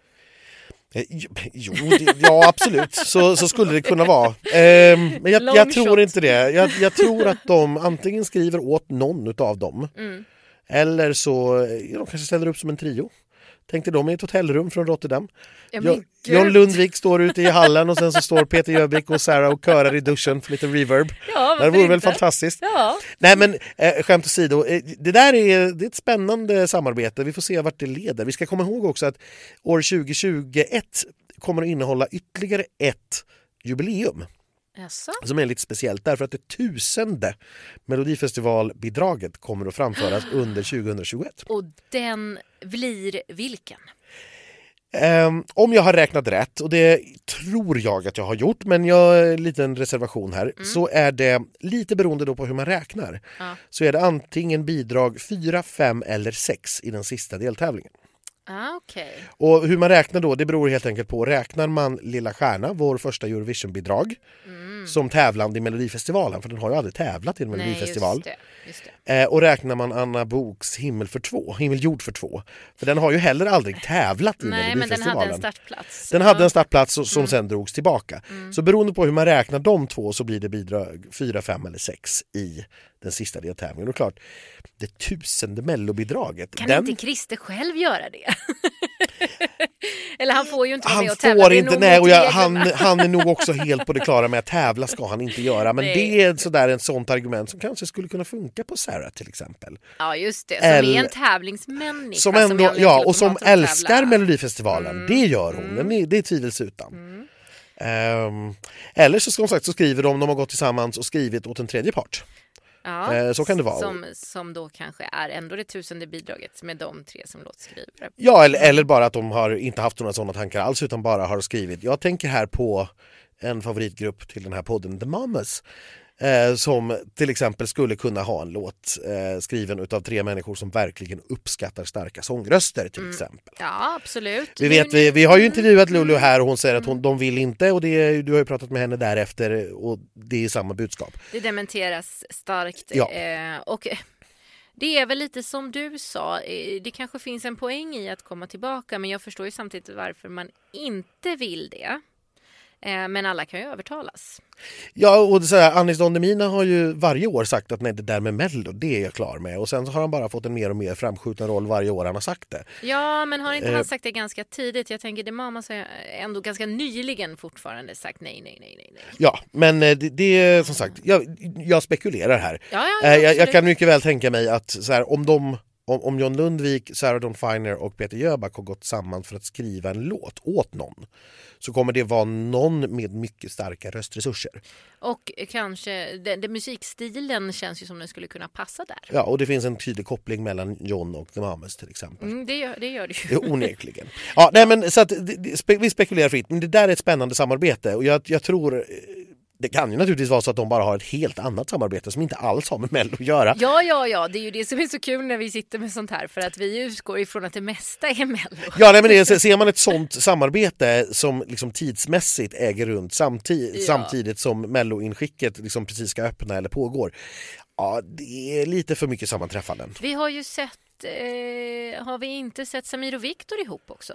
Eh, Jo, det, ja absolut, så, så skulle det kunna vara. Ehm, men jag, jag tror inte det. Jag, jag tror att de antingen skriver åt någon av dem Mm. eller så eh, de kanske ställer upp som en trio. Tänkte de i ett hotellrum från Rotterdam. Ja. John Lundvik står ute i hallen och sen så står Peter Jöback och Sarah och körar i duschen för lite reverb. Ja, det vore väl inte? fantastiskt. Ja. Nej men eh, skämt åsido, eh, det där är, det är ett spännande samarbete. Vi får se vart det leder. Vi ska komma ihåg också att år 2021 kommer att innehålla ytterligare ett jubileum Jaså? som är lite speciellt därför att det tusende Melodifestivalbidraget kommer att framföras under 2021. Och den blir vilken? Ehm, om jag har räknat rätt, och det tror jag att jag har gjort, men jag har en liten reservation här, så är det lite beroende då på hur man räknar. Ja. Så är det antingen bidrag 4, 5 eller 6 i den sista deltävlingen. Ah, Okej. Och hur man räknar då, det beror helt enkelt på, räknar man Lilla Stjärna, vår första Eurovision-bidrag, som tävlande i Melodifestivalen, för den har ju aldrig tävlat i en Nej, just Melodifestival. det. Just det. Eh, och räknar man Anna Boks Himmel för två, Himmel jord för två, för den har ju heller aldrig tävlat i Nej, men den Melodifestivalen. hade en startplats. Den hade en startplats som sen drogs tillbaka. Så beroende på hur man räknar de två så blir det bidrag 4, 5 eller 6 i den sista deltävlingen. Och klart, det tusende mellobidraget. Kan den, inte Christer själv göra det? Eller han får ju inte vara Han med och tävla. får det är inte, nej, och jag, han, han är nog också helt på det klara med att tävla ska han inte göra. Men Nej. det är sådär ett sånt argument som kanske skulle kunna funka på Sarah till exempel. Ja just det, som Eller- är en tävlingsmänniska. Som ändå, anledning ja, och som tävla. älskar Melodifestivalen. Mm. Det gör hon, är, det är tvivelsutan. Ehm, eller så, som sagt, så skriver de, de har gått tillsammans och skrivit åt en tredje part. Ja, Eh, så kan det vara. Som, som då kanske är ändå det tusende bidraget med de tre som låtskrivare. Ja, eller, eller bara att de har inte haft några sådana tankar alls utan bara har skrivit. Jag tänker här på en favoritgrupp till den här podden, The Mamas. Eh, som till exempel skulle kunna ha en låt eh, skriven utav tre människor som verkligen uppskattar starka sångröster till exempel. Ja, absolut. Vi, vet, vi, vi har ju intervjuat Lulu här och hon säger att hon, de vill inte och det, du har ju pratat med henne därefter och det är samma budskap. Det dementeras starkt. Ja. Eh, och det är väl lite som du sa, eh, det kanske finns en poäng i att komma tillbaka men jag förstår ju samtidigt varför man inte vill det. Eh, men alla kan ju övertalas. Ja, och så här, Anis Don Demina har ju varje år sagt att nej, det där med Mello, det är jag klar med. Och sen så har han bara fått en mer och mer framskjuten roll varje år han har sagt det. Ja, men har inte Eh. han sagt det ganska tidigt? Jag tänker det mamma har ändå ganska nyligen fortfarande sagt nej, nej, nej, nej. nej. Ja, men eh, det, det är som sagt, jag, jag spekulerar här. Ja, ja, Eh, ja, jag, jag kan mycket väl tänka mig att så här, om de om, om John Lundvik, Sarah Dawn Finer och Peter Jöback har gått samman för att skriva en låt åt någon så kommer det vara någon med mycket starka röstresurser. Och kanske, det, det, musikstilen känns ju som den skulle kunna passa där. Ja, och det finns en tydlig koppling mellan John och The Mamas till exempel. Mm, det, gör, det gör det ju. Onekligen. Ja, nej, men, så att, det- det- spe, vi spekulerar fritt, men det där är ett spännande samarbete och jag, jag tror det kan ju naturligtvis vara så att de bara har ett helt annat samarbete som inte alls har med Mello att göra. Ja, ja, ja, det är ju det som är så kul när vi sitter med sånt här för att vi utgår ifrån att det mesta är Mello. Ja, nej, men det, ser man ett sånt samarbete som liksom tidsmässigt äger runt samtid, Ja. samtidigt som Mello-inskicket liksom precis ska öppna eller pågår. Ja, det är lite för mycket sammanträffanden. Vi har ju sett, eh, har vi inte sett Samir och Viktor ihop också?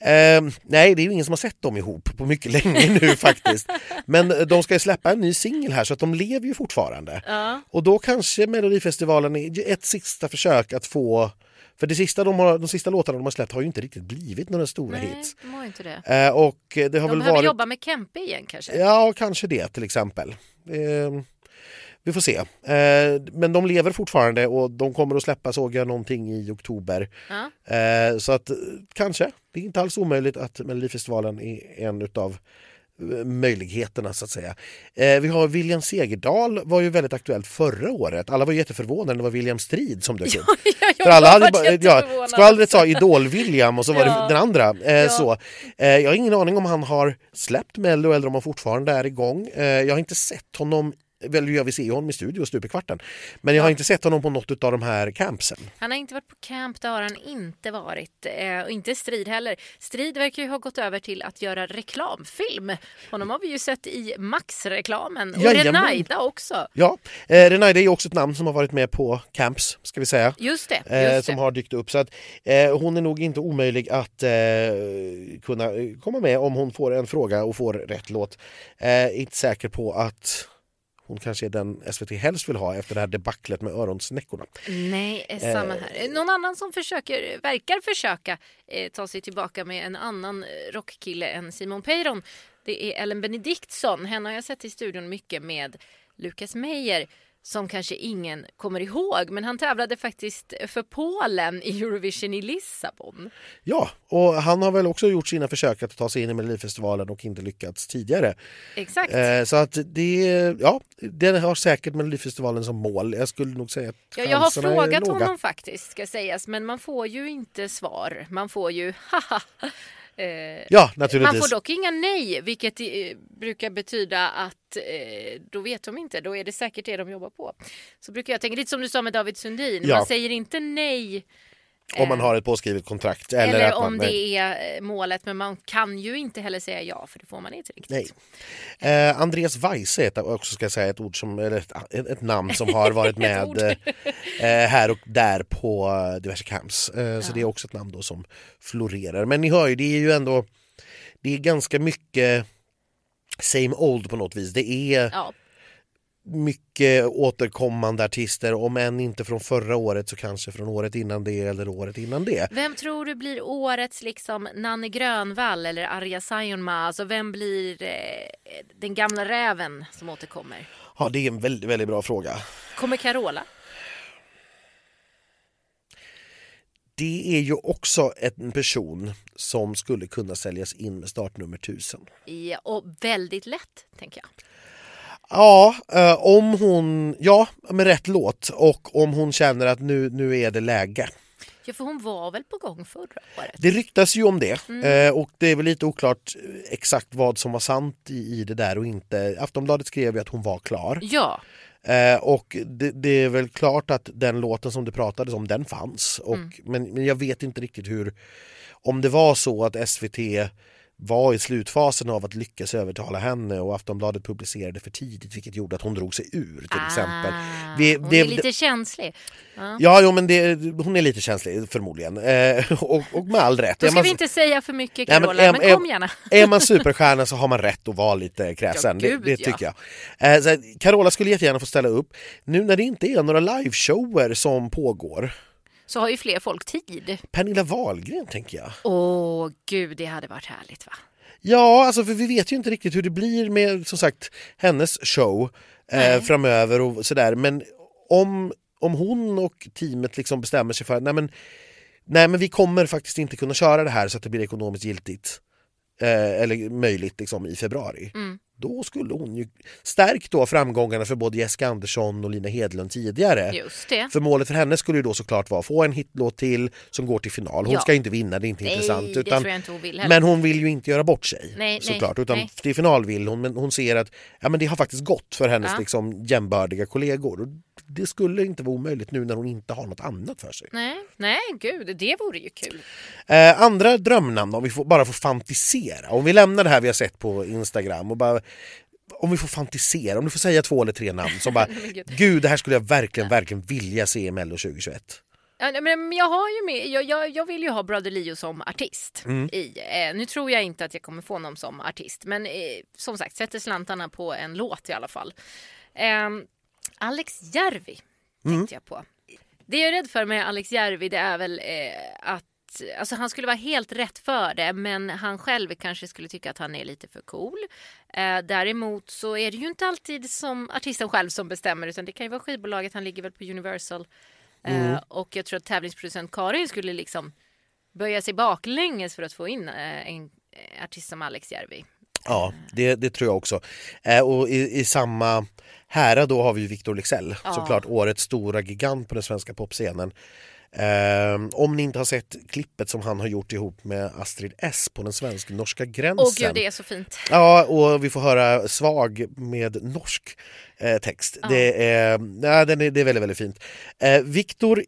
Eh, nej, det är ju ingen som har sett dem ihop på mycket länge nu faktiskt. Men de ska släppa en ny singel här så att de lever ju fortfarande. Ja. Och då kanske Melodifestivalen är ett sista försök att få... För det sista de, har, de sista låtarna de har släppt har ju inte riktigt blivit några stora Nej, hits. de har inte det. Eh, och det har De väl behöver varit... jobba med Kempe igen kanske? Ja, kanske det till exempel. Eh, vi får se. Eh, men de lever fortfarande och de kommer att släppa såg jag någonting i oktober. Ja. Eh, så att eh, kanske, det är inte alls omöjligt att Melodifestivalen är en utav eh, möjligheterna så att säga. Eh, vi har William Segerdahl var ju väldigt aktuellt förra året. Alla var jätteförvånade när det var William Strid som dök upp. Ja, jag För alla hade bara, ja, skvallret sa Idol-William och så var Ja. det den andra. Eh, Ja. så. Eh, jag har ingen aning om han har släppt Mello eller om han fortfarande är igång. Eh, jag har inte sett honom Väl, ja, vi ser ju honom i studio stup i kvarten. Men jag har inte sett honom på något av de här campsen. Han har inte varit på camp, det har han inte varit. Eh, och inte Strid heller. Strid verkar ju ha gått över till att göra reklamfilm. Honom har vi ju sett i Max-reklamen. Och Jajamän. Renaida också. Ja, eh, Renaida är ju också ett namn som har varit med på camps, ska vi säga. Just det. Eh, Just som det. har dykt upp. Så att, eh, hon är nog inte omöjlig att eh, kunna eh, komma med om hon får en fråga och får rätt låt. Eh, inte säker på att hon kanske är den SVT helst vill ha efter det här debaclet med öronsnäckorna. Nej, eh, samma här. Någon annan som försöker, verkar försöka eh, ta sig tillbaka med en annan eh, rockkille än Simon Peyron. Det är Ellen Benediktsson. Henne har jag sett i studion mycket med Lukas Meijer som kanske ingen kommer ihåg, men han tävlade faktiskt för Polen i Eurovision i Lissabon. Ja, och han har väl också gjort sina försök att ta sig in i Melodifestivalen och inte lyckats tidigare. Exakt. Eh, så att det, ja, det har säkert Melodifestivalen som mål. Jag skulle nog säga att Ja, jag har frågat honom faktiskt, ska sägas, men man får ju inte svar. Man får ju haha. Eh, Ja, Man naturligtvis. får dock inga nej, vilket eh, brukar betyda att eh, då vet de inte, då är det säkert det de jobbar på. Så brukar jag tänka, lite som du sa med David Sundin, Ja. man säger inte nej Om man eh, har ett påskrivet kontrakt. Eller, eller man, om nej. det är eh, målet, men man kan ju inte heller säga ja, för det får man inte riktigt. Nej. Eh, Andreas Weise är också ska jag säga ett ord som, eller ett, ett, namn som har varit med eh, här och där på eh, diverse camps. Eh, Så det är också ett namn då som florerar. Men ni hör ju, det är ju ändå det är ganska mycket same old på något vis. Det är Ja, mycket återkommande artister, om än inte från förra året så kanske från året innan det eller året innan det. Vem tror du blir årets liksom Nanne Grönvall eller Arja Saijonmaa? Alltså vem blir eh, den gamla räven som återkommer? Ja, det är en väldigt, väldigt bra fråga. Kommer Carola? Det är ju också en person som skulle kunna säljas in med startnummer 1000. Ja, och väldigt lätt, tänker jag. Ja, eh, om hon, ja, med rätt låt och om hon känner att nu, nu är det läge. Ja, för hon var väl på gång förra året? Det ryktas ju om det eh, och det är väl lite oklart exakt vad som var sant i, i det där och inte. Aftonbladet skrev ju att hon var klar. Ja, Eh, och det, det är väl klart att den låten som det pratades om, den fanns. Och, men, men jag vet inte riktigt hur... Om det var så att SVT var i slutfasen av att lyckas övertala henne och Aftonbladet publicerade för tidigt vilket gjorde att hon drog sig ur till exempel. Ah, Vi- hon det- är lite känslig. Ja. Ja, jo, men det, hon är lite känslig förmodligen. Eh, och, och med all rätt. Då ska man- vi inte säga för mycket Nej, men Carola, är- men, kom gärna. Är man superstjärna så har man rätt att vara lite kräsen. Ja, gud, det, det ja. tycker jag. Eh, här, Carola skulle jättegärna få ställa upp. Nu när det inte är några liveshower som pågår. Så har ju fler folk tid. Pernilla Wahlgren tänker jag. Åh gud, det hade varit härligt va? Ja, alltså för vi vet ju inte riktigt hur det blir med som sagt hennes show eh, framöver och sådär. Men om, om hon och teamet liksom bestämmer sig för nej men, nej men vi kommer faktiskt inte kunna köra det här så att det blir ekonomiskt giltigt eh, eller möjligt liksom, i februari. Mm. Då skulle hon ju stärkt då framgångarna för både Jessica Andersson och Lina Hedlund tidigare. Just det. För målet för henne skulle ju då såklart vara att få en hitlåt till som går till final. Hon Ja. ska inte vinna, det är inte intressant. det Utan, inte hon men hon vill ju inte göra bort sig Nej, nej, såklart. Utan nej. till final vill hon, men hon ser att ja, men det har faktiskt gått för hennes Ja. liksom, jämbördiga kollegor. Det skulle inte vara omöjligt nu när hon inte har något annat för sig. Nej, nej, gud, det vore ju kul. Eh, andra drömnamn, om vi får, bara får fantisera. Om vi lämnar det här vi har sett på Instagram och bara om vi får fantisera, om du får säga två eller tre namn som bara gud. Gud, det här skulle jag verkligen, verkligen vilja se i Mello 2021. Ja, nej, men men jag, har ju med, jag, jag, jag vill ju ha Brother Leo som artist. Mm. I, eh, nu tror jag inte att jag kommer få honom som artist, men eh, som sagt, sätter slantarna på en låt i alla fall. Eh, Alex Järvi Mm. tänkte jag på. Det jag är rädd för med Alex Järvi det är väl eh, att Alltså han skulle vara helt rätt för det men han själv kanske skulle tycka att han är lite för cool. Eh, däremot så är det ju inte alltid som artisten själv som bestämmer utan det kan ju vara skivbolaget, han ligger väl på Universal. Eh, och jag tror att tävlingsproducent Karin skulle liksom böja sig baklänges för att få in eh, en eh, artist som Alex Järvi. Ja, det, det tror jag också. Eh, och i, i samma härad då har vi Victor Leksell, Ja. såklart årets stora gigant på den svenska popscenen. Eh, om ni inte har sett klippet som han har gjort ihop med Astrid S på den svensk-norska gränsen. Åh gud, det är så fint. Ja, och vi får höra Svag med norsk eh, text. Det, är, ja, den är, det är väldigt, väldigt fint. Eh, Viktor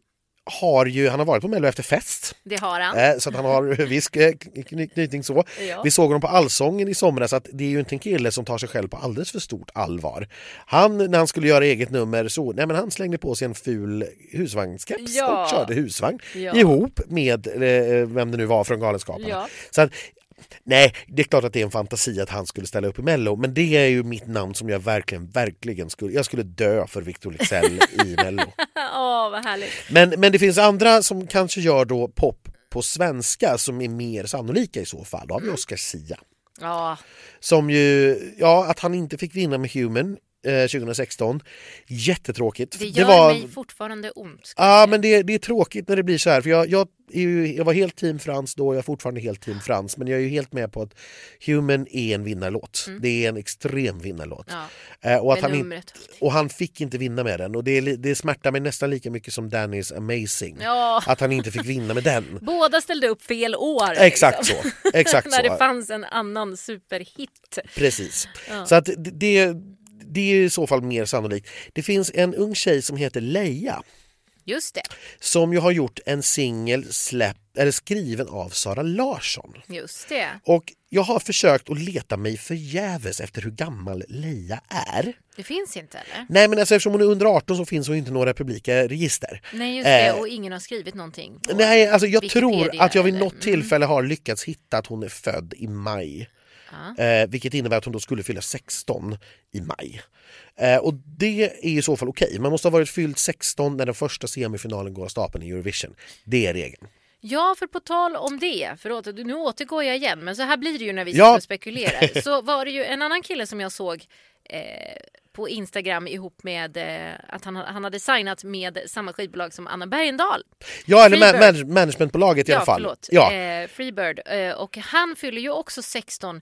har ju, han har varit på Mello efter fest, Det har han. eh, så han har viss kny- knytning så. Ja. Vi såg honom på Allsången i somras, så att det är ju inte en kille som tar sig själv på alldeles för stort allvar. Han, när han skulle göra eget nummer, så nej, men han slängde på sig en ful husvagnskeps Ja. och körde husvagn Ja. ihop med eh, vem det nu var från Galenskaparna. Så att, nej, det är klart att det är en fantasi att han skulle ställa upp i Mello, men det är ju mitt namn som jag verkligen, verkligen skulle... Jag skulle dö för Victor Leksell i Mello. Åh, vad härligt. Men, men det finns andra som kanske gör då pop på svenska som är mer sannolika i så fall. Då har Mm. vi Oscar Sia. Ja, Som ju, ja att han inte fick vinna med Human 2016. Jättetråkigt. det gör var, mig fortfarande ont. Ja säga. men det, det är tråkigt när det blir så här för jag, jag, ju, jag var helt team Frans då, jag är fortfarande helt team Frans men jag är ju helt med på att Human är en vinnarlåt. Det är en extrem vinnarlåt. Ja, Eh, och, att han in, och han fick inte vinna med den och det, det smärtar mig nästan lika mycket som Dannys Amazing. Ja, Att han inte fick vinna med den. båda ställde upp fel år. Exakt liksom. så. Exakt När det så. fanns en annan superhit. Precis. Ja. Så att det, det, är i så fall mer sannolikt. Det finns en ung tjej som heter Leia Just det, som ju har gjort en singel eller skriven av Sara Larsson. just det. Och jag har försökt att leta mig förgäves efter hur gammal Leia är. Det finns inte eller? Nej men alltså, eftersom hon är under 18 så finns hon inte några publika register. Nej just det, Eh, och ingen har skrivit någonting. Nej, alltså jag Wikipedia tror att jag vid eller- något tillfälle har lyckats hitta att hon är född i maj Eh, vilket innebär att hon då skulle fylla 16 i maj. Eh, och det är i så fall okej. Man måste ha varit fylld 16 när den första semifinalen går av stapeln i Eurovision. Det är regeln. Ja, för på tal om det, förlåt, nu återgår jag igen, men så här blir det ju när vi Ja. spekulerar. Så var det ju en annan kille som jag såg eh, på Instagram ihop med eh, att han, han hade signat med samma skivbolag som Anna Bergendahl. Ja, eller man- managementbolaget i alla fall. Förlåt. Ja. Eh, Freebird. Eh, och han fyller ju också 16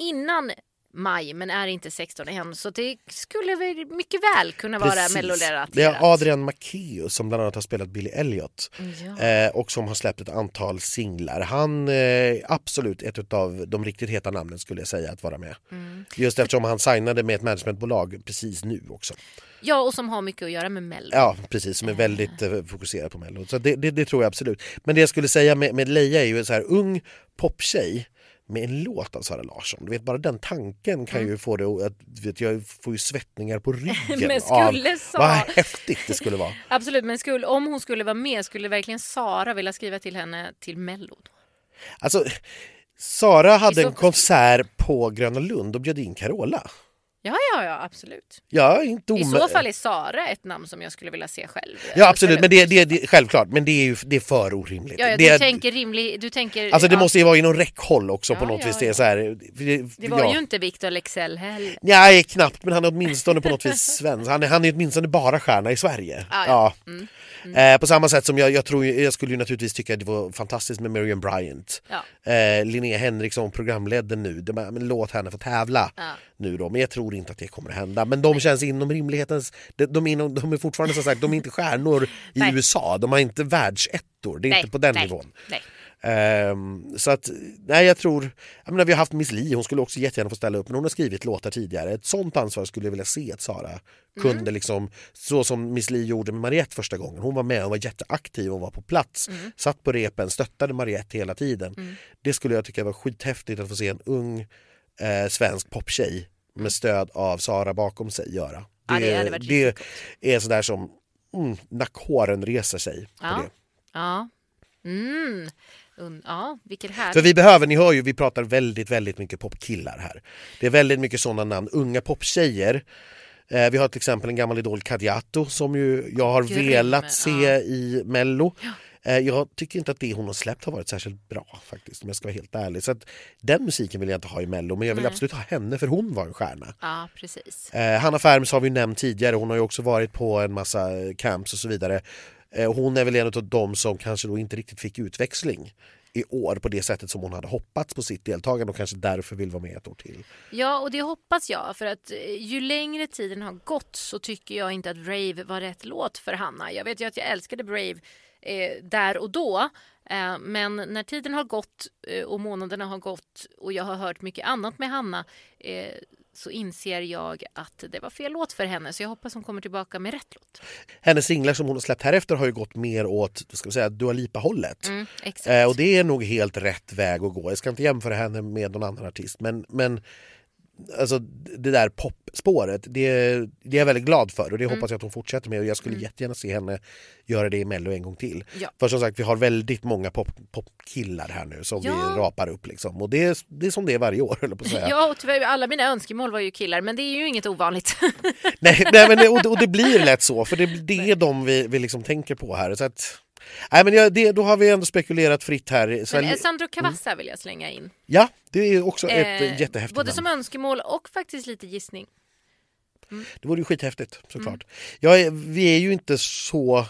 innan maj men är inte 16 än. Så det skulle väl mycket väl kunna vara mellorelaterat. Det är Adrian Macéus som bland annat har spelat Billy Elliot Ja. eh, och som har släppt ett antal singlar. Han är absolut ett av de riktigt heta namnen skulle jag säga att vara med. Mm. Just eftersom han signade med ett managementbolag precis nu också. ja, och som har mycket att göra med Mello. Ja, precis, som är väldigt eh, fokuserad på Mello. Så det, det, det tror jag absolut. Men det jag skulle säga med, med Leia är ju en så här ung poptjej med en låt av Sara Larsson. Du vet, bara den tanken kan ju få det att vet, jag får ju svettningar på ryggen. Mm. Men av, skulle Sa- vad häftigt det skulle vara. Absolut, men skulle, om hon skulle vara med skulle verkligen Sara vilja skriva till henne till Mello? Alltså, Sara hade så- en konsert på Gröna Lund och bjöd in Carola. Ja, ja, ja, absolut. Ja, inte I omö- så fall är Sara ett namn som jag skulle vilja se själv. Ja absolut, men det, det, det, självklart, men det är ju det är för orimligt. Ja, ja, det, du tänker rimlig... Du tänker, alltså det ja, måste ju vara inom räckhåll också på Ja, något ja, vis. Det är så här, det, Det var ju inte Victor Lexell heller. Nej, knappt, men han är åtminstone på något vis svensk. Han är, han är åtminstone bara stjärna i Sverige. Ah, ja. Mm, Eh, på samma sätt som jag, jag tror jag skulle ju naturligtvis tycka att det var fantastiskt med Miriam Bryant. Eh, Linnea Henriksson programledde nu, det, men låt henne få tävla nu då. Men jag tror inte att det kommer att hända. Men de känns inom rimlighetens, de, de, är, inom, de är fortfarande som sagt, de är inte stjärnor i Nej. USA. De har inte världsettor, det är Nej, inte på den nej, nivån. Ehm, så att, nej jag tror, jag menar, vi har haft Miss Li, hon skulle också jättegärna få ställa upp men hon har skrivit låtar tidigare. Ett sånt ansvar skulle jag vilja se att Sara kunde Mm. liksom, så som Miss Li gjorde med Mariette första gången. Hon var med, hon var jätteaktiv, hon var på plats, Mm. satt på repen, stöttade Mariette hela tiden. Det skulle jag tycka var skithäftigt att få se en ung eh, svensk poptjej med stöd av Sara bakom sig göra. Mm. Ja, det hade varit det är sådär som mm, nackhåren reser sig på Ja. det. Ja. Mm. Ja, vilket härligt. För vi behöver, ni hör ju, vi pratar väldigt, väldigt mycket popkillar här. Det är väldigt mycket sådana namn, unga poptjejer. Eh, vi har till exempel en gammal idol, Kadiatou, som ju jag har Grym, velat se ja. i Mello. Eh, jag tycker inte att det hon har släppt har varit särskilt bra faktiskt, om jag ska vara helt ärlig. Så att, den musiken vill jag inte ha i Mello, men jag vill Nej. absolut ha henne för hon var en stjärna. Ja, precis. Eh, Hanna Färms har vi nämnt tidigare, hon har ju också varit på en massa eh, camps och så vidare. Eh, hon är väl en av de som kanske då inte riktigt fick utväxling i år på det sättet som hon hade hoppats på sitt deltagande och kanske därför vill vara med ett år till. Ja, och det hoppas jag. För att eh, ju längre tiden har gått så tycker jag inte att Brave var rätt låt för Hanna. Jag vet ju att jag älskade Brave eh, där och då. Eh, men när tiden har gått eh, och månaderna har gått och jag har hört mycket annat med Hanna eh, så inser jag att det var fel låt för henne. Så jag hoppas hon kommer tillbaka med rätt låt. Hennes singlar som hon har släppt härefter har ju gått mer åt ska vi säga, Dua Lipa-hållet. Mm. Eh, och det är nog helt rätt väg att gå. Jag ska inte jämföra henne med någon annan artist men, men alltså, det där popspåret, det, det är jag väldigt glad för och det hoppas jag att hon fortsätter med och jag skulle jättegärna se henne göra det i Mello en gång till. Ja. För som sagt, vi har väldigt många pop, popkillar här nu som Ja. vi rapar upp liksom. och det är, det är som det är varje år, eller på att säga. Ja, och tyvärr, alla mina önskemål var ju killar, men det är ju inget ovanligt. nej, nej, men det, och, det, och det blir lätt så, för det, det är de vi, vi liksom tänker på här. Så att, nej, men jag, det, då har vi ändå spekulerat fritt här. Så, Men Sandro Cavazza vill jag slänga in. ja, det är också ett Eh, eh, jättehäftigt Både namn. som önskemål och faktiskt lite gissning. Det vore ju skithäftigt såklart. Mm. Jag är, vi är ju inte så...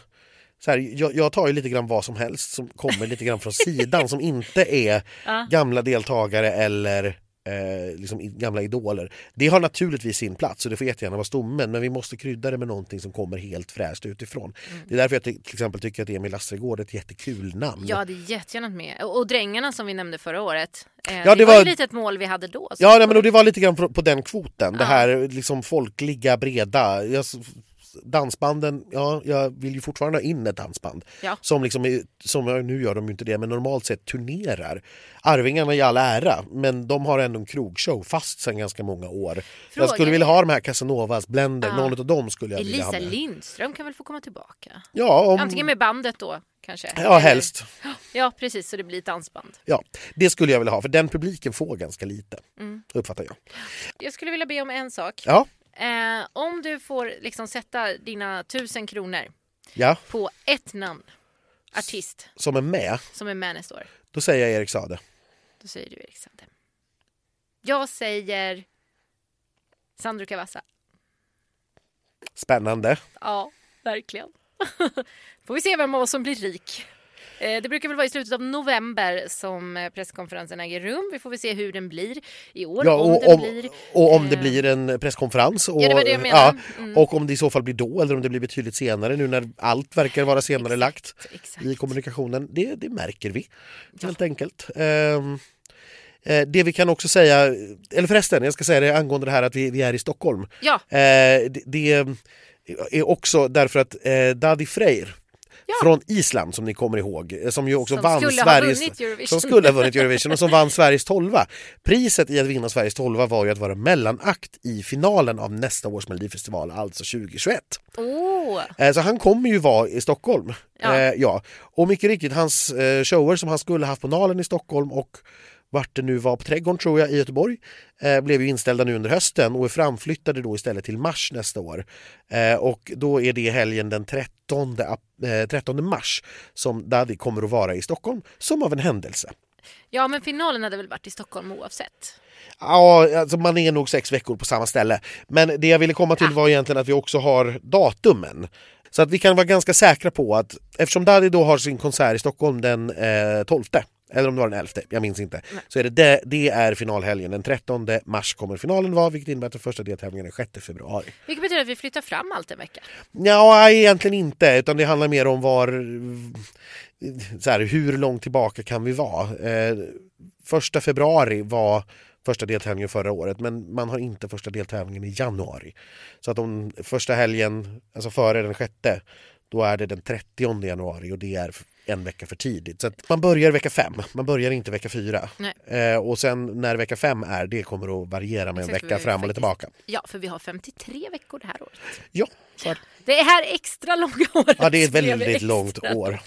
så här, jag, jag tar ju lite grann vad som helst som kommer lite grann från sidan som inte är Ja. gamla deltagare eller eh, liksom gamla idoler. Det har naturligtvis sin plats och det får jättegärna vara stommen men vi måste krydda det med någonting som kommer helt fräscht utifrån. Mm. Det är därför jag till exempel tycker att Emil Lastergård är ett jättekul namn. Jag hade jättegärna med. Och, och Drängarna som vi nämnde förra året. Eh, Ja, det, det var, ju lite ett mål vi hade då. Ja, nej, men och det var lite grann på, på den kvoten. Det Ja. här liksom folkliga, breda. Jag dansbanden, ja, jag vill ju fortfarande ha in ett dansband. Ja. Som liksom, är, som nu gör de ju inte det, men normalt sett turnerar. Arvingarna i all ära, men de har ändå en krogshow fast sedan ganska många år. Jag Frågan skulle vilja ha de här Casanovas, Blender, Ja. någon av dem skulle jag vilja ha Elisa med. Lindström kan väl få komma tillbaka? Ja, om, Antingen med bandet då kanske. ja, helst. Ja, precis, så det blir ett dansband. Ja, det skulle jag vilja ha, för den publiken får ganska lite, Mm. uppfattar jag. Jag skulle vilja be om en sak. Ja, Eh, om du får liksom sätta dina tusen kronor ja, på ett namn, artist, som är med, som är med nästa år. då säger jag Erik Sade. Då säger du Erik Sade. Jag säger Sandro Cavazza. Spännande. Ja, verkligen. Får vi se vem av oss som blir rik. Eh, Det brukar väl vara i slutet av november som eh, presskonferensen äger rum. Vi får väl se hur den blir i år. Ja, om och, den om, blir... och om det eh, blir en presskonferens. Och, Ja, det var det jag menade. Mm. och om det i så fall blir då eller om det blir betydligt senare nu när allt verkar vara senare lagt Exakt. i kommunikationen. Det, det märker vi helt enkelt. Eh, det vi kan också säga, eller förresten, jag ska säga det angående det här att vi, vi är i Stockholm. Ja, Eh, det, det är också därför att eh, Daddy Freyr Ja. från Island som ni kommer ihåg, eh, som ju också Som vann skulle ha Sveriges... vunnit Eurovision. Som skulle ha vunnit Eurovision och som vann Sveriges tolva. Priset i att vinna Sveriges tolva var ju att vara mellanakt i finalen av nästa års Melodifestival, alltså 2021. åh! Eh, Så han kommer ju vara i Stockholm. Ja. Eh, ja. Och mycket riktigt, hans shower som han skulle haft på Nalen i Stockholm och vart det nu var på Trädgården tror jag i Göteborg eh, blev ju inställda nu under hösten och är framflyttade då istället till mars nästa år. Eh, och då är det helgen den 13, ap- eh, 13 mars som Daddy kommer att vara i Stockholm som av en händelse. Ja, men finalen hade väl varit i Stockholm oavsett. Ja, alltså man är nog sex veckor på samma ställe. Men det jag ville komma till var egentligen att vi också har datumen. Så att vi kan vara ganska säkra på att eftersom Daddy då har sin konsert i Stockholm den eh, 12 eller om det var den 11, jag minns inte. Så är det, det, det är finalhelgen. Den 13 mars kommer finalen vara vilket innebär att den första deltävlingen är 6 februari. Vilket betyder att vi flyttar fram allt en vecka. Ja, egentligen inte, utan det handlar mer om var... Så här, hur långt tillbaka kan vi vara? Eh, första februari var första deltävlingen förra året, men man har inte första deltävlingen i januari. Så att om första helgen, alltså före den sjätte, då är det den 30 januari och det är en vecka för tidigt. Så man börjar vecka fem, man börjar inte vecka fyra. Eh, och sen när vecka fem är, det kommer att variera med en Exakt, vecka vi fram eller faktiskt- tillbaka. Ja, för vi har 53 veckor det här året. Ja, så är det. Här extra långa året Ja, det är ett väldigt långt år.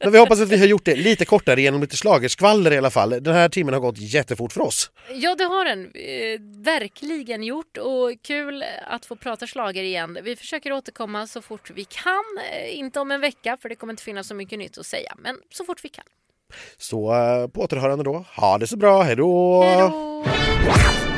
Men vi hoppas att vi har gjort det lite kortare genom lite schlagerskvaller i alla fall. Den här timmen har gått jättefort för oss. Ja, det har den eh, verkligen gjort och kul att få prata slager igen. Vi försöker återkomma så fort vi kan. Eh, Inte om en vecka, för det kommer inte finnas så mycket nytt att säga, men så fort vi kan. Så eh, på återhörande då. Ha det så bra, hej då! Hej då!